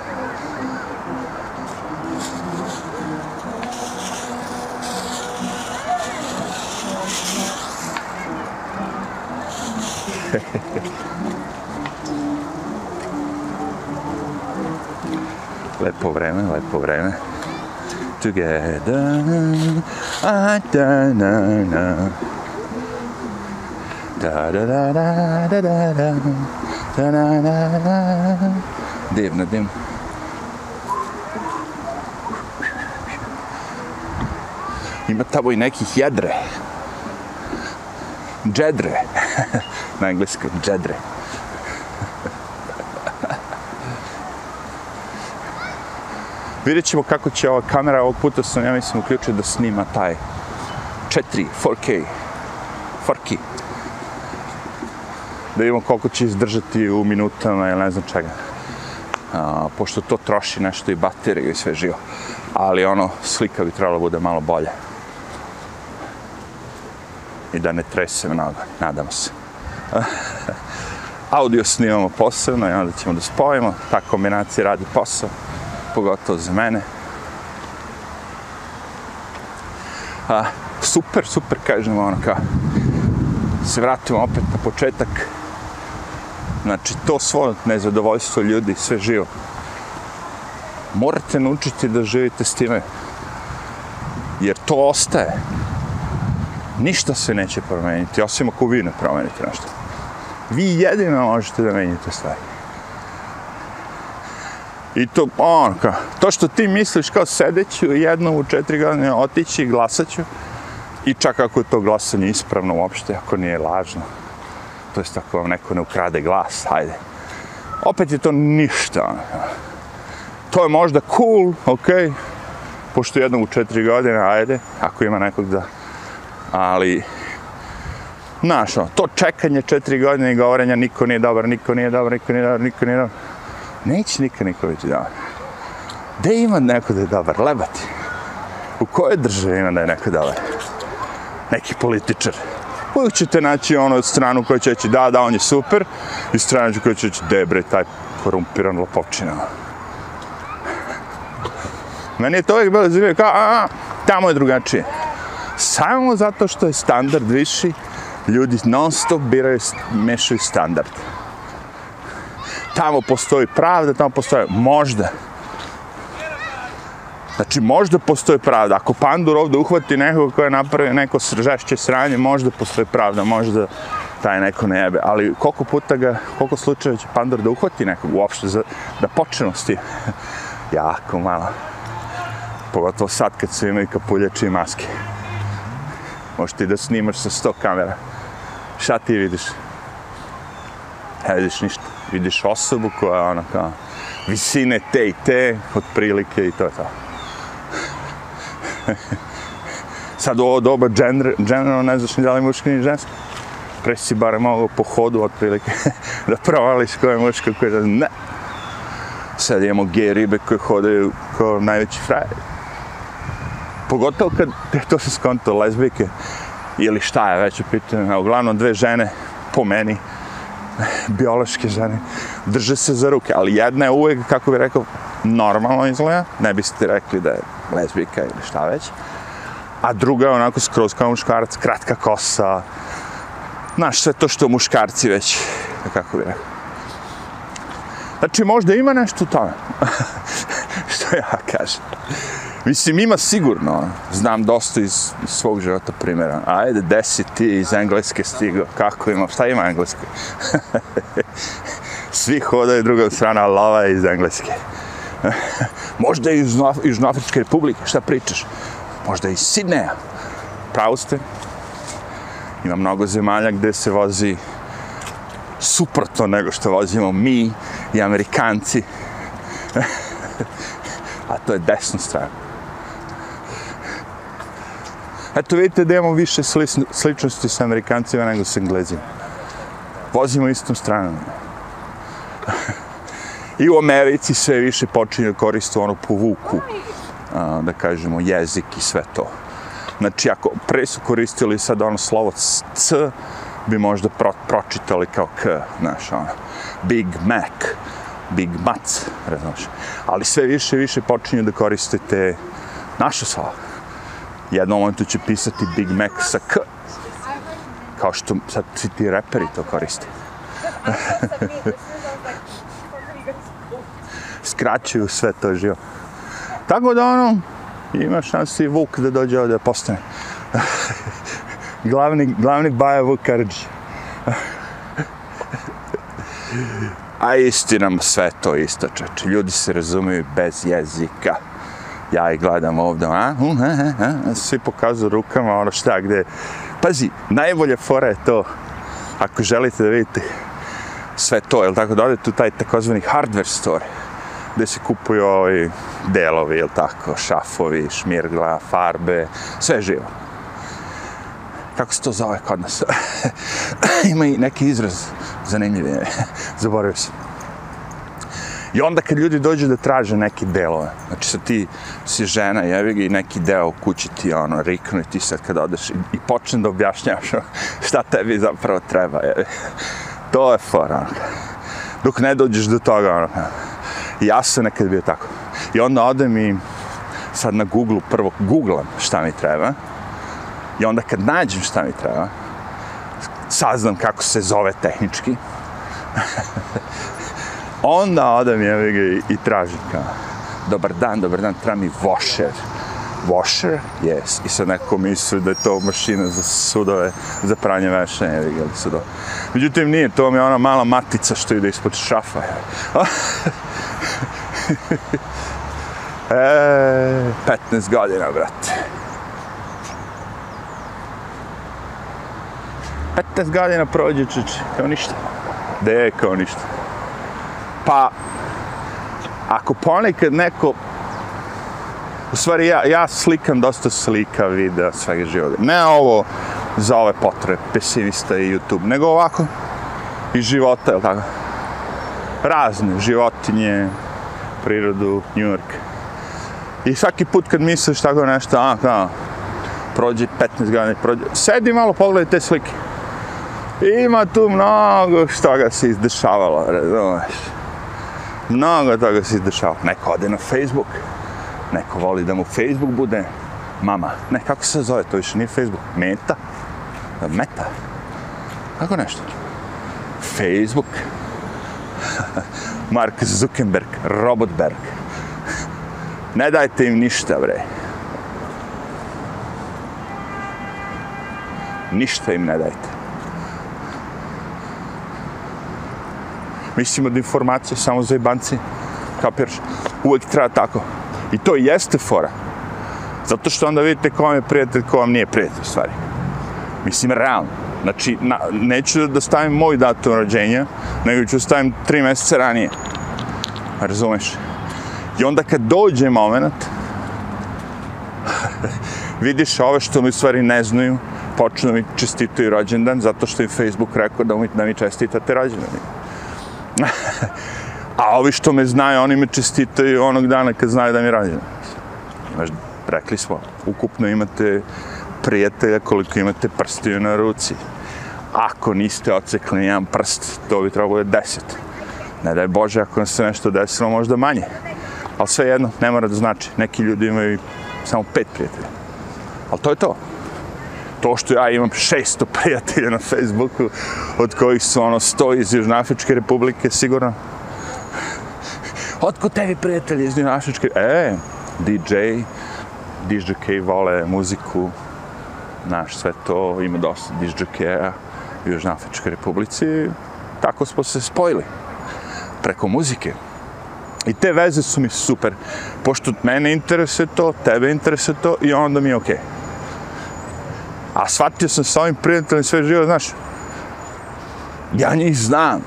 lepo vreme, lepo vreme. Together, a da na na. Da da da da da da da da na na da Divno, divno. Ima tamo i nekih jedre. Džedre. Na engleskom, džedre. Vidjet ćemo kako će ova kamera, ovog puta sam, ja mislim, uključio da snima taj 4, 4K, 4K. Da vidimo koliko će izdržati u minutama ili ne znam čega. A, pošto to troši nešto i bateriju i sve živo. Ali ono, slika bi trebala bude malo bolje. I da ne trese mnogo, nadam se. Audio snimamo posebno i onda ćemo da spojimo. Ta kombinacija radi posao pogotovo za mene. A, super, super, kažem, ono kao, se vratimo opet na početak. Znači, to svo nezadovoljstvo ljudi, sve živo. Morate naučiti da živite s time. Jer to ostaje. Ništa se neće promeniti, osim ako vi ne promenite nešto. Vi jedino možete da menjate stvari. I to, ono, ka, to što ti misliš kao sedeću jednom u četiri godine, otići i glasaću, i čak ako je to glasanje ispravno uopšte, ako nije lažno, to jest ako vam neko ne ukrade glas, hajde. Opet je to ništa, ono, To je možda cool, ok, pošto jednom u četiri godine, ajde, ako ima nekog da, ali, znaš, ono, to čekanje četiri godine i govorenja, niko nije dobar, niko nije dobar, niko nije dobar, niko nije dobar, Neće nikad niko biti dobar. Gde ima neko da je dobar? Lebati. U kojoj državi ima da je neko dobar? Neki političar. Uvijek ćete naći ono stranu koja će reći da, da, on je super. I stranu koja će reći debre, taj korumpiran lopovčina. Meni je to uvijek bilo zanimljivo kao, a, a, tamo je drugačije. Samo zato što je standard viši, ljudi non stop biraju, mešaju standard tamo postoji pravda, tamo postoji možda. Znači, možda postoji pravda. Ako pandur ovde uhvati nekog ko je napravio neko žešće sranje, možda postoji pravda, možda taj neko ne jebe. Ali koliko puta ga, koliko slučajeva će pandur da uhvati nekog uopšte, za, da počne s tim? jako malo. Pogotovo sad kad svi imaju kapuljače i maske. Možeš ti da snimaš sa sto kamera. Šta ti vidiš? Ne vidiš ništa. Vidiš osobu koja je ona kao visine te i te, otprilike i to je to. Sad u ovo doba gender, generalno ne znaš ni da li muški ni ženski. Pre si barem mogao po hodu otprilike da provališ ko je muško, ko je ne. Sad imamo gej ribe koje hodaju kao najveći frajeri. Pogotovo kad to se skonto lezbijke ili šta je već u pitanju. Uglavnom dve žene po meni biološke žene drže se za ruke, ali jedna je uvek, kako bih rekao, normalno izgleda, ne biste rekli da je lezbijka ili šta već, a druga je onako skroz kao muškarac, kratka kosa, znaš, sve to što muškarci već, kako bih rekao. Znači, možda ima nešto u tome, što ja kažem. Mislim, ima sigurno, znam dosta iz, iz svog života primjera. Ajde, desi ti iz engleske stigo, kako ima, šta ima engleske? Svi hodaju druga strana, lava je iz engleske. Možda je iz Južnoafričke republike, šta pričaš? Možda je iz Sidneja. Pravo ste. Ima mnogo zemalja gde se vozi suprotno nego što vozimo mi i Amerikanci. A to je desna strana. Eto vidite da imamo više sličnosti sa Amerikancima nego sa Englezima. Vozimo istom stranom. I u Americi sve više počinje koristiti ono povuku, da kažemo, jezik i sve to. Znači, ako pre su koristili sad ono slovo C, bi možda pro, pročitali kao K, znaš, ono, Big Mac, Big Mac, razumiješ. Ali sve više i više počinju da koristite naše slova jednom momentu će pisati Big Mac sa K. Kao što sad svi ti reperi to koriste. Skraćuju sve to živo. Tako da ono, ima šansi Vuk da dođe ovdje da postane. glavni, glavni baja Vuk Karadži. A istina, sve to isto, čeče. Ljudi se razumiju bez jezika ja ih gledam ovdje, a, uh, a, a, a, svi pokazuju rukama, ono šta, gde, pazi, najbolje fora je to, ako želite da vidite sve to, jel tako, da odete u taj takozvani hardware store, gde se kupuju ovi delovi, jel tako, šafovi, šmirgla, farbe, sve živo. Kako se to zove kod nas? Ima i neki izraz zanimljiv, zaboravio sam. I onda kad ljudi dođu da traže neki delove, znači sad ti si žena, jevi ga i neki deo kući ti ono, riknu i ti sad kad odeš i, i počne da objašnjavaš šta tebi zapravo treba, jevi. To je fora, ono. Dok ne dođeš do toga, ono. I ja sam nekad bio tako. I onda odem i sad na Google prvo googlam šta mi treba. I onda kad nađem šta mi treba, saznam kako se zove tehnički. onda odem je ga i, i tražim kao, dobar dan, dobar dan, treba mi washer. Washer? Yes. I sad neko misli da je to mašina za sudove, za pranje veša, je ga sudove. Međutim, nije, to mi je ona mala matica što ide ispod šafa. e, 15 godina, brate. 15 godina prođe, čuči, kao ništa. De je kao ništa. Pa, ako ponekad neko, u stvari ja, ja slikam dosta slika, videa, svega života. Ne ovo za ove potrebe, pesimista i YouTube, nego ovako i života, je tako? Razne, životinje, prirodu, New York. I svaki put kad misliš tako nešto, a, kao, prođe 15 godina, prođe, sedi malo, pogledaj te slike. Ima tu mnogo što ga se izdešavalo, razumeš? Mnogo toga se izdešava. Neko ode na Facebook, neko voli da mu Facebook bude mama. Ne, kako se zove, to više nije Facebook. Meta. Meta. Kako nešto? Facebook. Mark Zuckerberg, Robotberg. Ne dajte im ništa, bre. Ništa im ne dajte. Mislimo da informacija samo za jebanci, kapiraš, uvek treba tako. I to jeste fora. Zato što onda vidite ko vam je prijatelj, ko vam nije prijatelj, u stvari. Mislim, realno. Znači, na, neću da stavim moj datum rođenja, nego ću stavim tri mjeseca ranije. Razumeš? I onda kad dođe moment, vidiš ove što mi stvari ne znaju, počnu mi čestitaju rođendan, zato što im Facebook rekao da mi, da mi čestitate rođendan. A ovi što me znaju, oni me čestitaju onog dana kad znaju da mi je. Znaš, rekli smo, ukupno imate prijatelja koliko imate prstiju na ruci. Ako niste ocekli jedan prst, to bi trebalo da deset. Ne daj Bože, ako nam se nešto desilo, možda manje. Ali sve jedno, ne mora da znači. Neki ljudi imaju samo pet prijatelja. Ali to je to. To što ja imam 600 prijatelja na Facebooku, od kojih su ono 100 iz Južnoafričke republike, sigurno. Otko tebi prijatelji iz Južnoafričke? E, DJ, DJ vole muziku, naš sve to, ima dosta DJ-a u Južnoafričkoj republici. Tako smo se spojili preko muzike. I te veze su mi super, pošto mene interesuje to, tebe interesuje to i onda mi je okej. Okay. A shvatio sam sa ovim prijateljem sve živo, znaš, ja njih znam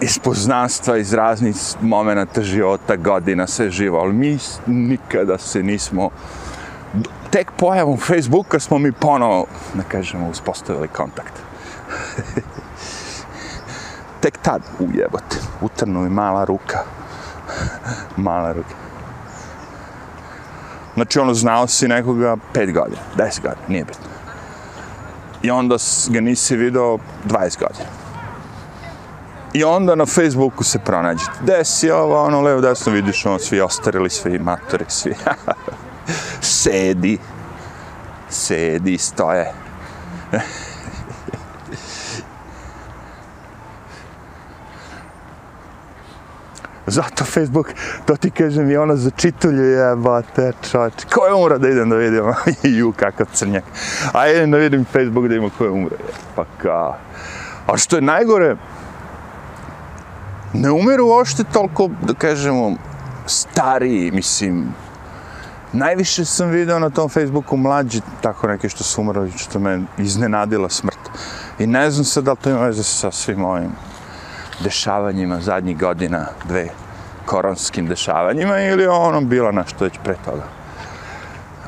iz poznanstva, iz raznih momenta života, godina, sve živo, ali mi nikada se nismo tek pojavom Facebooka smo mi ponovo, da kažemo, uspostavili kontakt. tek tad, ujebote, utrnu mi mala ruka. mala ruka. Znači, ono, znao si nekoga pet godina, deset godina, nije bitno. I onda ga nisi video 20 godina. I onda na Facebooku se pronađete. Desi ovo, ono, levo, desno, vidiš, ono, svi ostarili, svi matori, svi. sedi, sedi, stoje. Zato Facebook, to ti kažem, je ono za čitulju jebate, čoč. Ko je umro da idem da vidim? Ju, kakav crnjak. A idem da vidim Facebook da ima ko je umro. Pa kao. A što je najgore, ne umiru ošte toliko, da kažemo, stariji, mislim, Najviše sam video na tom Facebooku mlađi, tako neke što su umrli, što me iznenadila smrt. I ne znam se da li to ima veze sa svim ovim dešavanjima zadnjih godina, dve koronskim dešavanjima ili ono bilo nešto već pre toga.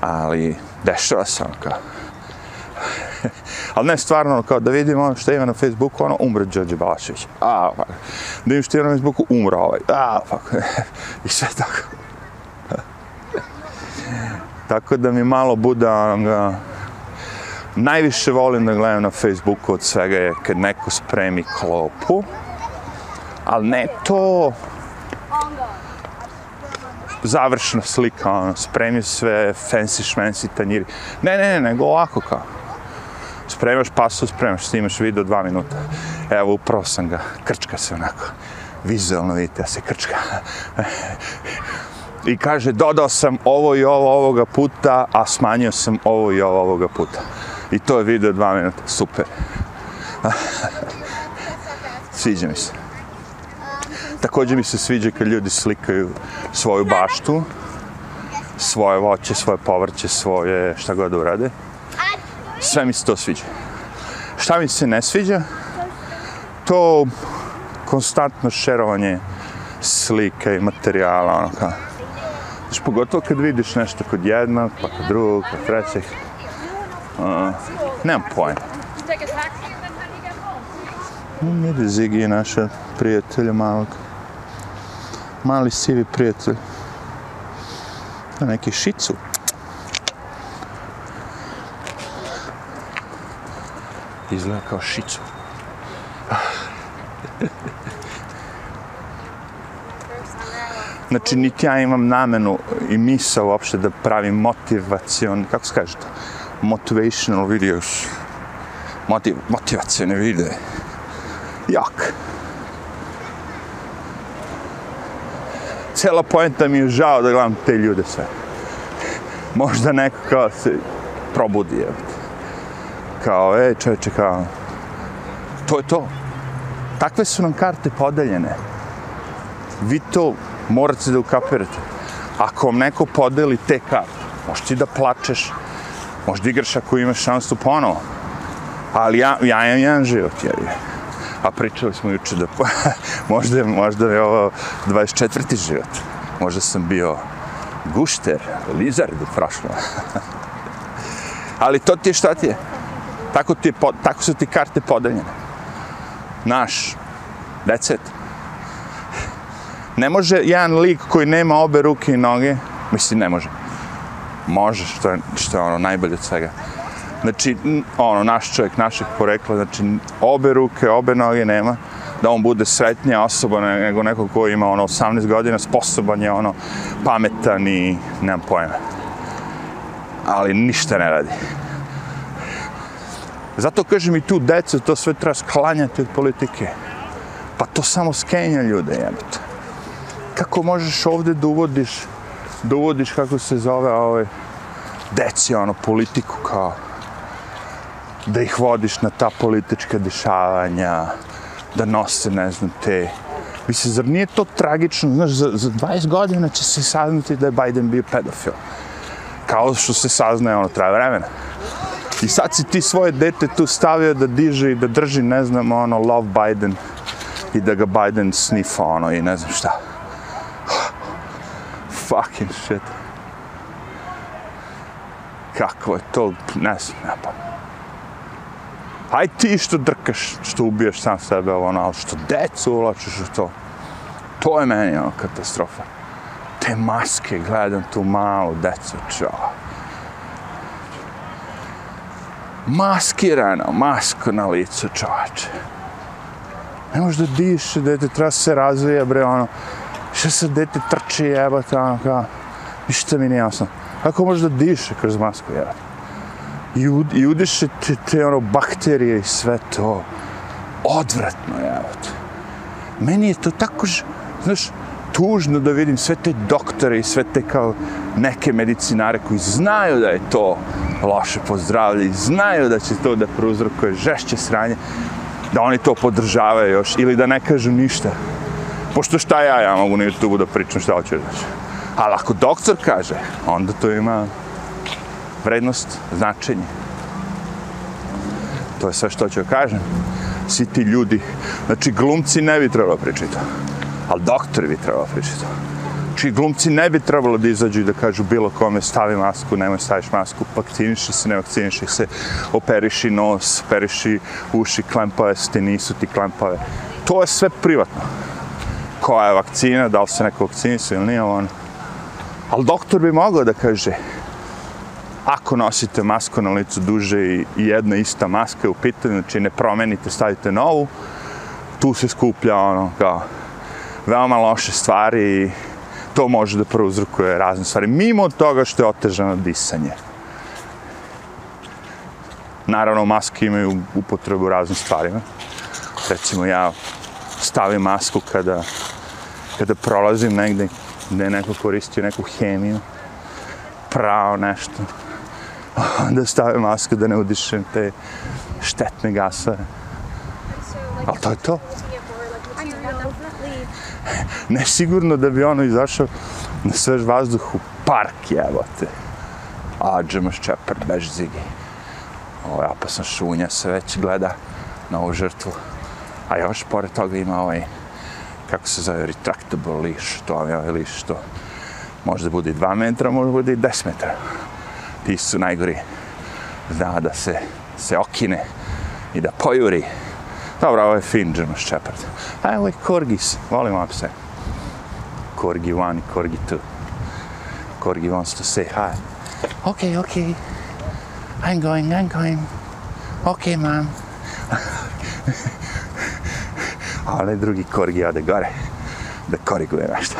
Ali dešava se ono kao. Ali ne stvarno ono kao da vidimo ono što ima na Facebooku, ono umre Đorđe Balašević. A, fuck. Da im što ima na Facebooku, umro ovaj. A, fuck. Pa, I sve tako. Tako da mi malo bude onoga... Najviše volim da gledam na Facebooku od svega je kad neko spremi klopu. Ali ne to... Završna slika, ono, spremi sve fancy šmensi tanjiri. Ne, ne, ne, nego ovako kao. Spremaš pasu, spremaš, snimaš video dva minuta. Evo, upravo sam ga, krčka se onako. Vizualno vidite, ja se krčka i kaže dodao sam ovo i ovo ovoga puta, a smanjio sam ovo i ovo ovoga puta. I to je video dva minuta, super. Sviđa mi se. Također mi se sviđa kad ljudi slikaju svoju baštu, svoje voće, svoje povrće, svoje šta god urade. Sve mi se to sviđa. Šta mi se ne sviđa? To konstantno šerovanje slike i materijala, ono kao. Znaš, pogotovo kad vidiš nešto kod jednog, pa kod drugog, kod trećeg. Uh, nemam pojma. Vidi Zigi je naša prijatelja malog. Mali sivi prijatelj. Na neki šicu. Izgleda kao šicu. Znači, niti ja imam namenu i misa uopšte da pravim motivacion, kako se kaže to? Motivational videos. Motiv, motivacione videe. Jak. Cela poenta mi je žao da gledam te ljude sve. Možda neko kao se probudi, je. Kao, e, čovječe, kao, to je to. Takve su nam karte podeljene. Vi to morate da ukapirate. Ako vam neko podeli te karte, možeš ti da plačeš, možeš da igraš ako imaš šansu ponovo. Ali ja, ja imam jedan život, jer je. A pričali smo juče da možda, možda je ovo 24. život. Možda sam bio gušter, lizard u prošlom. Ali to ti je šta ti je. Tako, ti je, tako su ti karte podeljene. Naš, decet. Ne može jedan lik koji nema obe ruke i noge, mislim ne može. Može, što je, što je ono najbolje od svega. Znači, ono, naš čovjek, našeg porekla, znači, obe ruke, obe noge nema, da on bude sretnija osoba nego neko ko ima ono 18 godina, sposoban je ono pametan i nemam pojma. Ali ništa ne radi. Zato kažem i tu decu, to sve treba sklanjati od politike. Pa to samo skenja ljude, jebate. Kako možeš ovde da uvodiš, da uvodiš kako se zove ove deci, ono, politiku kao da ih vodiš na ta politička dešavanja, da nose, ne znam, te... Mislim, zar nije to tragično? Znaš, za, za 20 godina će se saznati da je Biden bio pedofil. Kao što se saznaje, ono, traje vremena. I sad si ti svoje dete tu stavio da diže i da drži, ne znam, ono, love Biden i da ga Biden snifa, ono, i ne znam šta. Fucking shit. Kako je to, ne znam, ne pa. Aj ti što drkaš, što ubiješ sam sebe, ono, ali što decu ulačiš u to. To je meni, ono, katastrofa. Te maske, gledam tu malu decu, čo. Maskirano, masko na licu, čovače. Ne može da diše, dete treba se razvija, bre, ono. Što se dete trči, jebate, ono, kao. Ništa mi nije jasno. Kako može da diše kroz masku, jebate? I, ud, i udiše te, te ono bakterije i sve to. Odvratno, evo te. Meni je to tako, znaš, tužno da vidim sve te doktore i sve te kao neke medicinare koji znaju da je to loše po zdravlje i znaju da će to da prouzrokuje žešće sranje, da oni to podržavaju još ili da ne kažu ništa. Pošto šta ja, ja mogu na YouTube da pričam šta hoću da Ali ako doktor kaže, onda to ima vrednost, značenje. To je sve što ću kažem. Svi ti ljudi, znači glumci ne bi trebalo pričati to, ali doktori bi trebalo pričati to. Znači glumci ne bi trebalo da izađu i da kažu bilo kome stavi masku, nemoj staviš masku, vakciniši se, ne vakciniši se, operiši nos, operiši uši, klempave su ti, nisu ti klempave. To je sve privatno. Koja je vakcina, da li se neko vakcinisao ili nije on. Ali doktor bi mogao da kaže, ako nosite masku na licu duže i jedna ista maska je u pitanju, znači ne promenite, stavite novu, tu se skuplja ono kao veoma loše stvari i to može da prouzrukuje razne stvari, mimo toga što je otežano disanje. Naravno, maske imaju upotrebu raznim stvarima. Recimo, ja stavim masku kada, kada prolazim negde gde je neko koristio neku hemiju, prao nešto, da stave masku da ne udišem te štetne gasove. Ali to je to. Ne sigurno da bi ono izašao na svež vazduh u park, jebote. A, džemaš čepar, bež zigi. Ovo je opasna šunja, se već gleda na ovu žrtvu. A još pored toga ima ovaj, kako se zove, retractable liš, to je ovaj liš, to može bude i 2 metra, može bude i 10 metra ti su najgori. Zna da se, se okine i da pojuri. Dobro, ovo je fin German Shepherd. A pa ovo je Korgis, volim vam se. Korgi 1 i Korgi 2. Korgi wants to say hi. Okay, okay. I'm going, I'm going. Okay, mom. A onaj drugi Korgi ode gore da koriguje nešto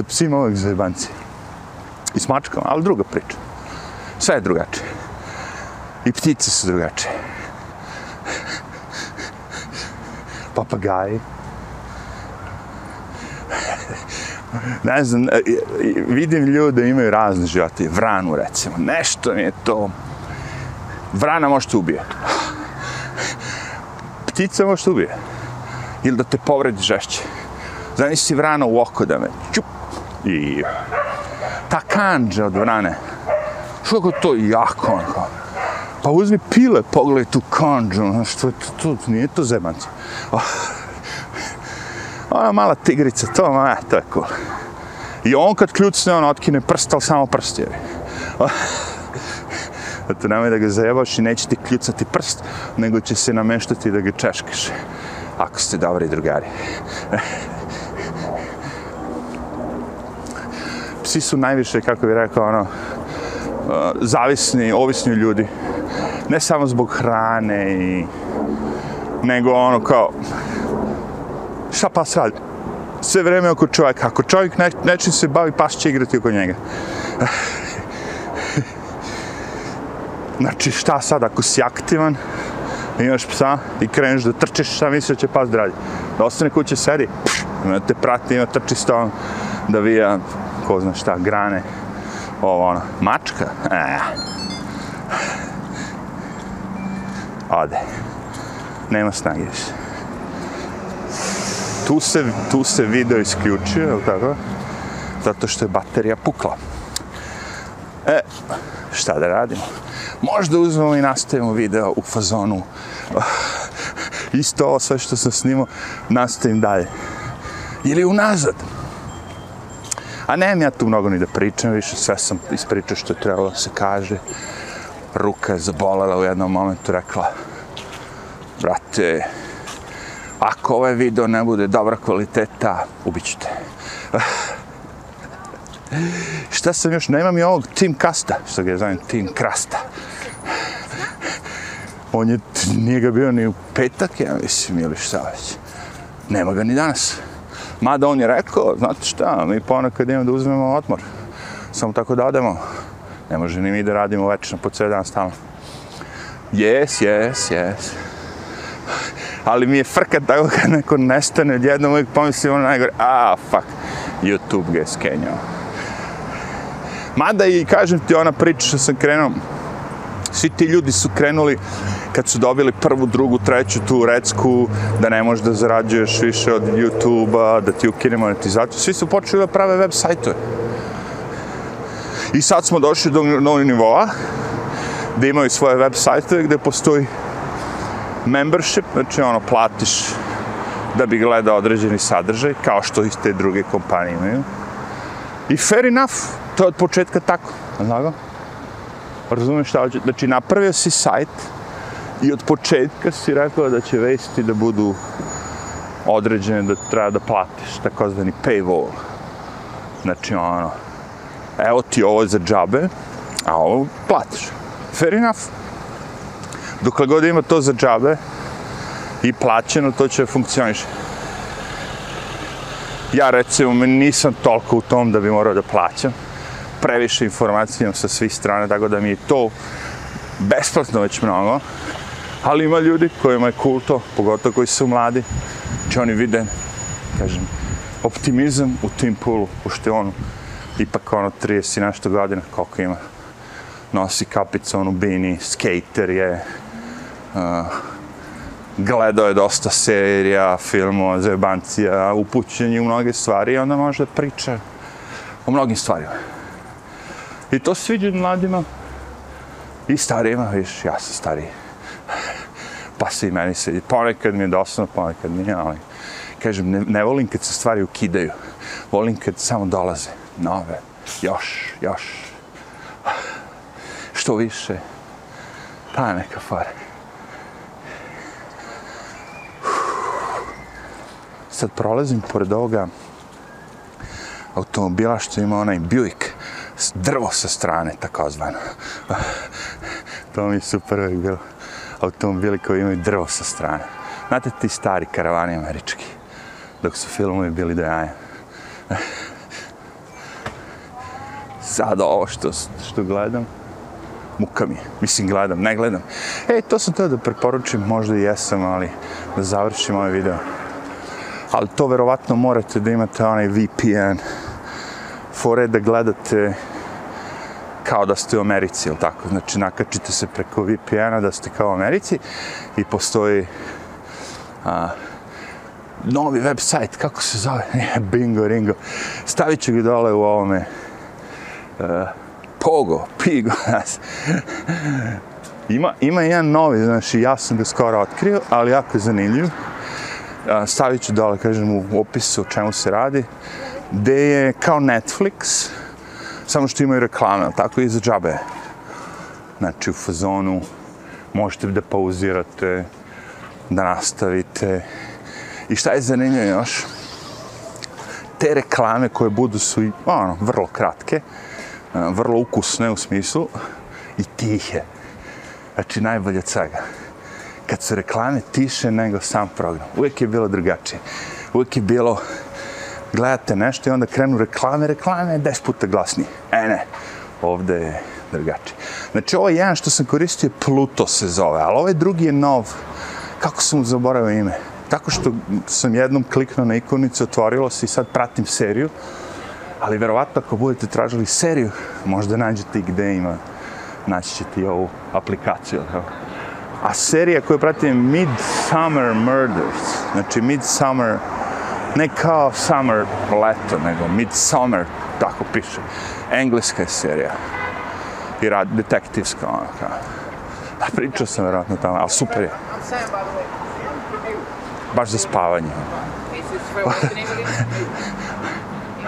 sa psima uvek zajebanci. I s mačkama, ali druga priča. Sve je drugačije. I ptice su drugačije. papagaji. ne znam, e, e, vidim ljude imaju razne živote, vranu recimo, nešto mi je to, vrana može te ubije. Ptica može te ubije. Ili da te povredi žešće. Znaš vrana u oko da me čup. I ta kanđa od vrane. Što to jako onako. Pa uzmi pile, pogledaj tu kanđu, ono znaš, to, to, to, nije to zemanci. Ah, ona mala tigrica, to, ma, to je cool. I on kad kljucne, on otkine prst, ali samo prst je. Zato ah, nemoj da ga zajebaš i neće ti kljucati prst, nego će se nameštati da ga češkaš. Ako ste dobri drugari. Psi su najviše, kako bih rekao, ono, e, zavisni, ovisni ljudi. Ne samo zbog hrane i... Nego ono kao... Šta pas radi? Sve vreme oko čovjeka. Ako čovjek ne, nečim se bavi, pas će igrati oko njega. Znači, šta sad, ako si aktivan, imaš psa i kreneš da trčeš, šta misliš da će pas da radi? Da ostane kuće sedi, pš, ima te prati, ima trči s tom, da vija, ko zna šta, grane, ovo ono, mačka, e. Ode. Nema snage više. Tu se, tu se video isključio, je tako? Zato što je baterija pukla. E, šta da radimo? Možda uzmemo i nastavimo video u fazonu. Isto ovo sve što sam snimao, nastavim dalje. Ili unazad. A nemam ja tu mnogo ni da pričam više, sve sam ispričao što je trebalo da se kaže. Ruka je zabolela u jednom momentu, rekla, brate, ako ovaj video ne bude dobra kvaliteta, ubiću te. Šta sam još, nemam i ovog Tim Kasta, što ga je zovem Tim Krasta. On je, nije ga bio ni u petak, ja mislim, ili šta već. Nema ga ni danas. Mada on je rekao, znate šta, mi ponekad imamo da uzmemo odmor. Samo tako da odemo. Ne može ni mi da radimo večno po cijel dan stalno. Jes, jes, jes. Ali mi je frka tako kad neko nestane, odjednom uvijek pomislim ono najgore, a, fuck, YouTube ga je skenjao. Mada i kažem ti ona priča što sam krenuo, svi ti ljudi su krenuli kad su dobili prvu, drugu, treću tu recku, da ne možeš da zarađuješ više od YouTube-a, da ti ukine monetizaciju, svi su počeli da prave web sajtove. I sad smo došli do novog nivoa, gde imaju svoje web sajtove gde postoji membership, znači ono, platiš da bi gledao određeni sadržaj, kao što i te druge kompanije imaju. I fair enough, to je od početka tako, znago? Razumiješ šta hoće? Znači, napravio si sajt i od početka si rekao da će vesti da budu određene, da treba da platiš, takozvani paywall. Znači, ono, evo ti ovo za džabe, a ovo platiš. Fair enough. Dokle god ima to za džabe i plaćeno, to će funkcioniš. Ja recimo nisam toliko u tom da bi morao da plaćam. Previše informacija sa svih strana, tako da mi je to besplatno već mnogo. Ali ima ljudi kojima je cool to, pogotovo koji su mladi. će oni vide, kažem, optimizam u tim pulu, pošto je on ipak ono 30 i nešto godina, koliko ima. Nosi kapicu, onu bini, skater je, uh, gledao je dosta serija, filmova, zebancija, upućenje u mnoge stvari i onda može da priča o mnogim stvarima. I to sviđa mladima i starijima, viš, ja sam stariji. Pa se i meni se, ponekad mi je dosadno, ponekad nije, ali kažem, ne, ne volim kad se stvari ukidaju. Volim kad samo dolaze nove, još, još. Što više, ta neka fara. sad prolazim pored ovoga automobila što ima onaj Buick, drvo sa strane, takozvano. to mi je super uvijek bilo. Automobili koji imaju drvo sa strane. Znate ti stari karavani američki, dok su filmovi bili do jaja. Sad ovo što, što gledam, muka mi je. Mislim, gledam, ne gledam. E, to sam teo da preporučim, možda i jesam, ali da završim ovaj video. Ali to verovatno morate da imate onaj VPN. Fore da gledate kao da ste u Americi, ili tako? Znači, nakačite se preko VPN-a da ste kao u Americi i postoji a, novi website, kako se zove? Bingo, ringo. Stavit ću ga dole u ovome a, Pogo, Pigo. ima, ima jedan novi, znači ja sam ga skoro otkrio, ali jako je zanimljiv. A, stavit ću dole, kažem, u opisu o čemu se radi. Gde je kao Netflix, samo što imaju reklame, tako i za džabe. Znači u fazonu možete da pauzirate, da nastavite. I šta je zanimljivo još? Te reklame koje budu su ono, vrlo kratke, e, vrlo ukusne u smislu i tihe. Znači najbolje od svega. Kad su reklame tiše nego sam program. Uvijek je bilo drugačije. Uvijek je bilo gledate nešto i onda krenu reklame, reklame je 10 puta glasnije. E ne, ovde je drugačije. Znači ovo je jedan što sam koristio, Pluto se zove, ali ovaj drugi je nov. Kako sam mu zaboravio ime? Tako što sam jednom kliknuo na ikonicu, otvorilo se i sad pratim seriju. Ali verovatno ako budete tražili seriju, možda nađete i gde ima, naći ćete i ovu aplikaciju. A serija koju pratim je Midsummer Murders. Znači Midsummer ne kao summer leto, nego midsummer, tako piše. Engleska je serija. I rad, detektivska, ono kao. Pričao sam vjerojatno tamo, ali super je. Baš za spavanje.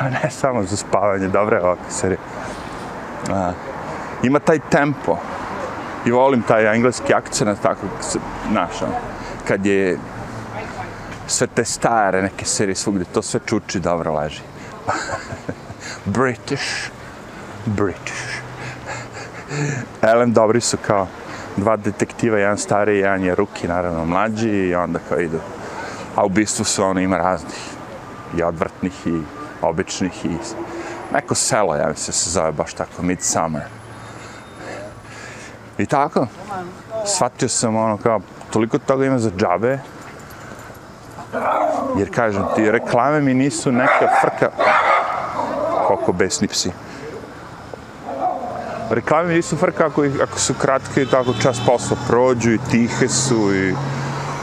A ne samo za spavanje, dobra je ovakva serija. A, ima taj tempo. I volim taj engleski akcent, tako se našao. Ono, kad je sve te stare neke serije svugdje, to sve čuči dobro leži. British, British. Ellen dobri su kao dva detektiva, jedan stariji, jedan je ruki, naravno mlađi i onda kao idu. A u bistvu su ono ima raznih i odvrtnih i običnih i neko selo, ja mislim se zove baš tako, Midsummer. I tako, shvatio sam ono kao, toliko toga ima za džabe, Jer kažem ti, reklame mi nisu neka frka koliko besni psi. Reklame mi nisu frka ako, ako su kratke i tako čas posla prođu i tihe su i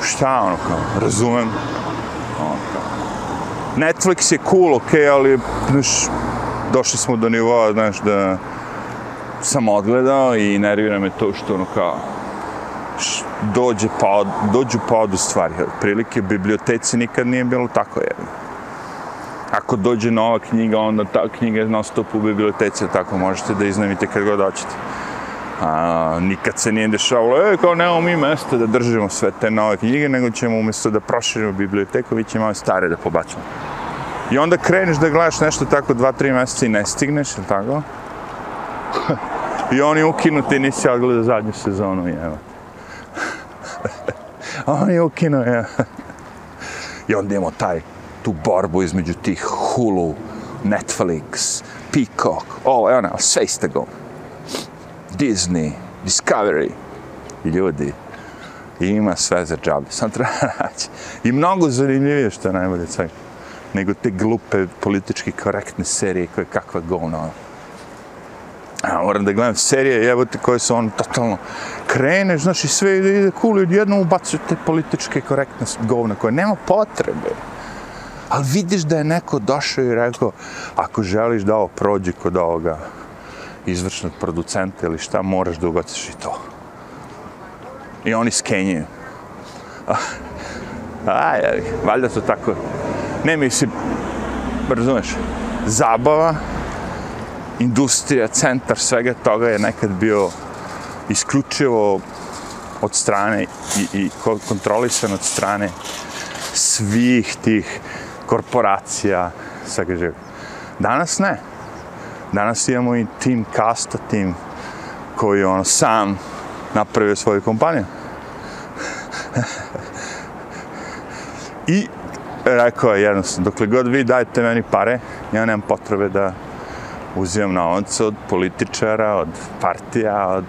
šta ono kao, razumem. Ono kao. Netflix je cool, ok, ali znaš, došli smo do nivoa, znaš, da sam odgledao i nervira me to što ono kao, dođe pa, dođu pa odu stvari. Prilike, biblioteci nikad nije bilo tako jedno. Ako dođe nova knjiga, onda ta knjiga je na stop u biblioteci, tako možete da iznajmite kad god hoćete. A, nikad se nije dešavalo, e, kao nemamo mi mesta da držimo sve te nove knjige, nego ćemo umjesto da proširimo biblioteku, vi ćemo stare da pobacimo. I onda kreneš da gledaš nešto tako dva, tri mjeseca i ne stigneš, ili tako? I oni ukinuti, nisi odgledao zadnju sezonu, jeva. oni ukinuo, ja. I onda imamo taj, tu borbu između tih Hulu, Netflix, Peacock, ovo, evo ono, sve iste go. Disney, Discovery, ljudi, ima sve za džabe, sam treba naći. I mnogo zanimljivije što je najbolje svega, nego te glupe politički korektne serije koje kakva govna. Ono. A moram da gledam serije, jebote, koje su on totalno krene, znaš, i sve ide, ide cool, i jednom ubacuje te političke korektne govna koje nema potrebe. Ali vidiš da je neko došao i rekao, ako želiš da ovo prođe kod ovoga izvršnog producenta ili šta, moraš da ubaciš i to. I oni skenjaju. Aj, aj, valjda to tako. Ne mislim, razumeš, zabava, industrija, centar svega toga je nekad bio isključivo od strane i, i kontrolisan od strane svih tih korporacija, svega živa. Danas ne. Danas imamo i tim kasta, tim koji ono sam napravio svoju kompaniju. I rekao je jednostavno, dokle god vi dajete meni pare, ja nemam potrebe da uzimam novac od političara, od partija, od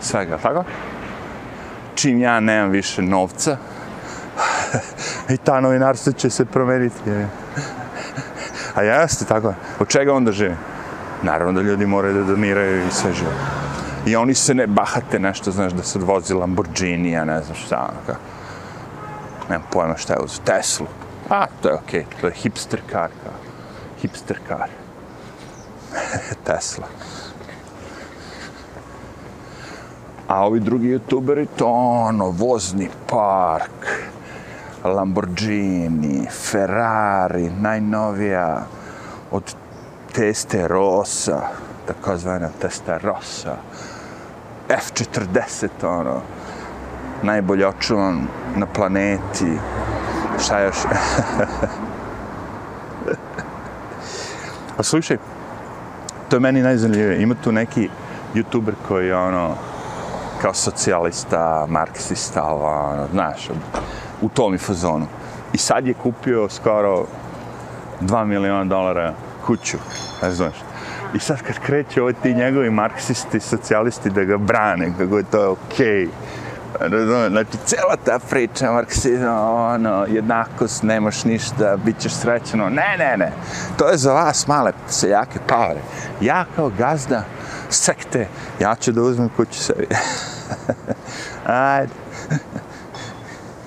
svega, tako? Čim ja nemam više novca, i ta novinarstva će se promeniti. Je. A jeste, tako je. Od čega onda živi? Naravno da ljudi moraju da doniraju i sve žive. I oni se ne bahate nešto, znaš, da se odvozi Lamborghini, ja ne znam šta, ono kao. Nemam pojma šta je uz Teslu. A, to je okej, okay. to je hipster kar, kao. Hipster kar. Tesla. A ovi drugi youtuberi, to ono, vozni park, Lamborghini, Ferrari, najnovija, od Testerosa, takozvana Testarossa, F40, ono, najbolje očuvan na planeti, šta još? A slušaj, to je meni najzanimljivije, ima tu neki youtuber koji je ono, kao socijalista, marksista, ono, znaš, u tom i fazonu. I sad je kupio skoro 2 miliona dolara kuću, ne znaš. I sad kad kreće ovi ti njegovi marksisti, socijalisti da ga brane, kako je to okej. Okay. Znači, cijela ta priča, marksizam, ono, jednakost, nemaš ništa, bit ćeš srećeno. Ne, ne, ne. To je za vas male seljake pavare. Ja kao gazda sekte, ja ću da uzmem kuću sebi. Ajde.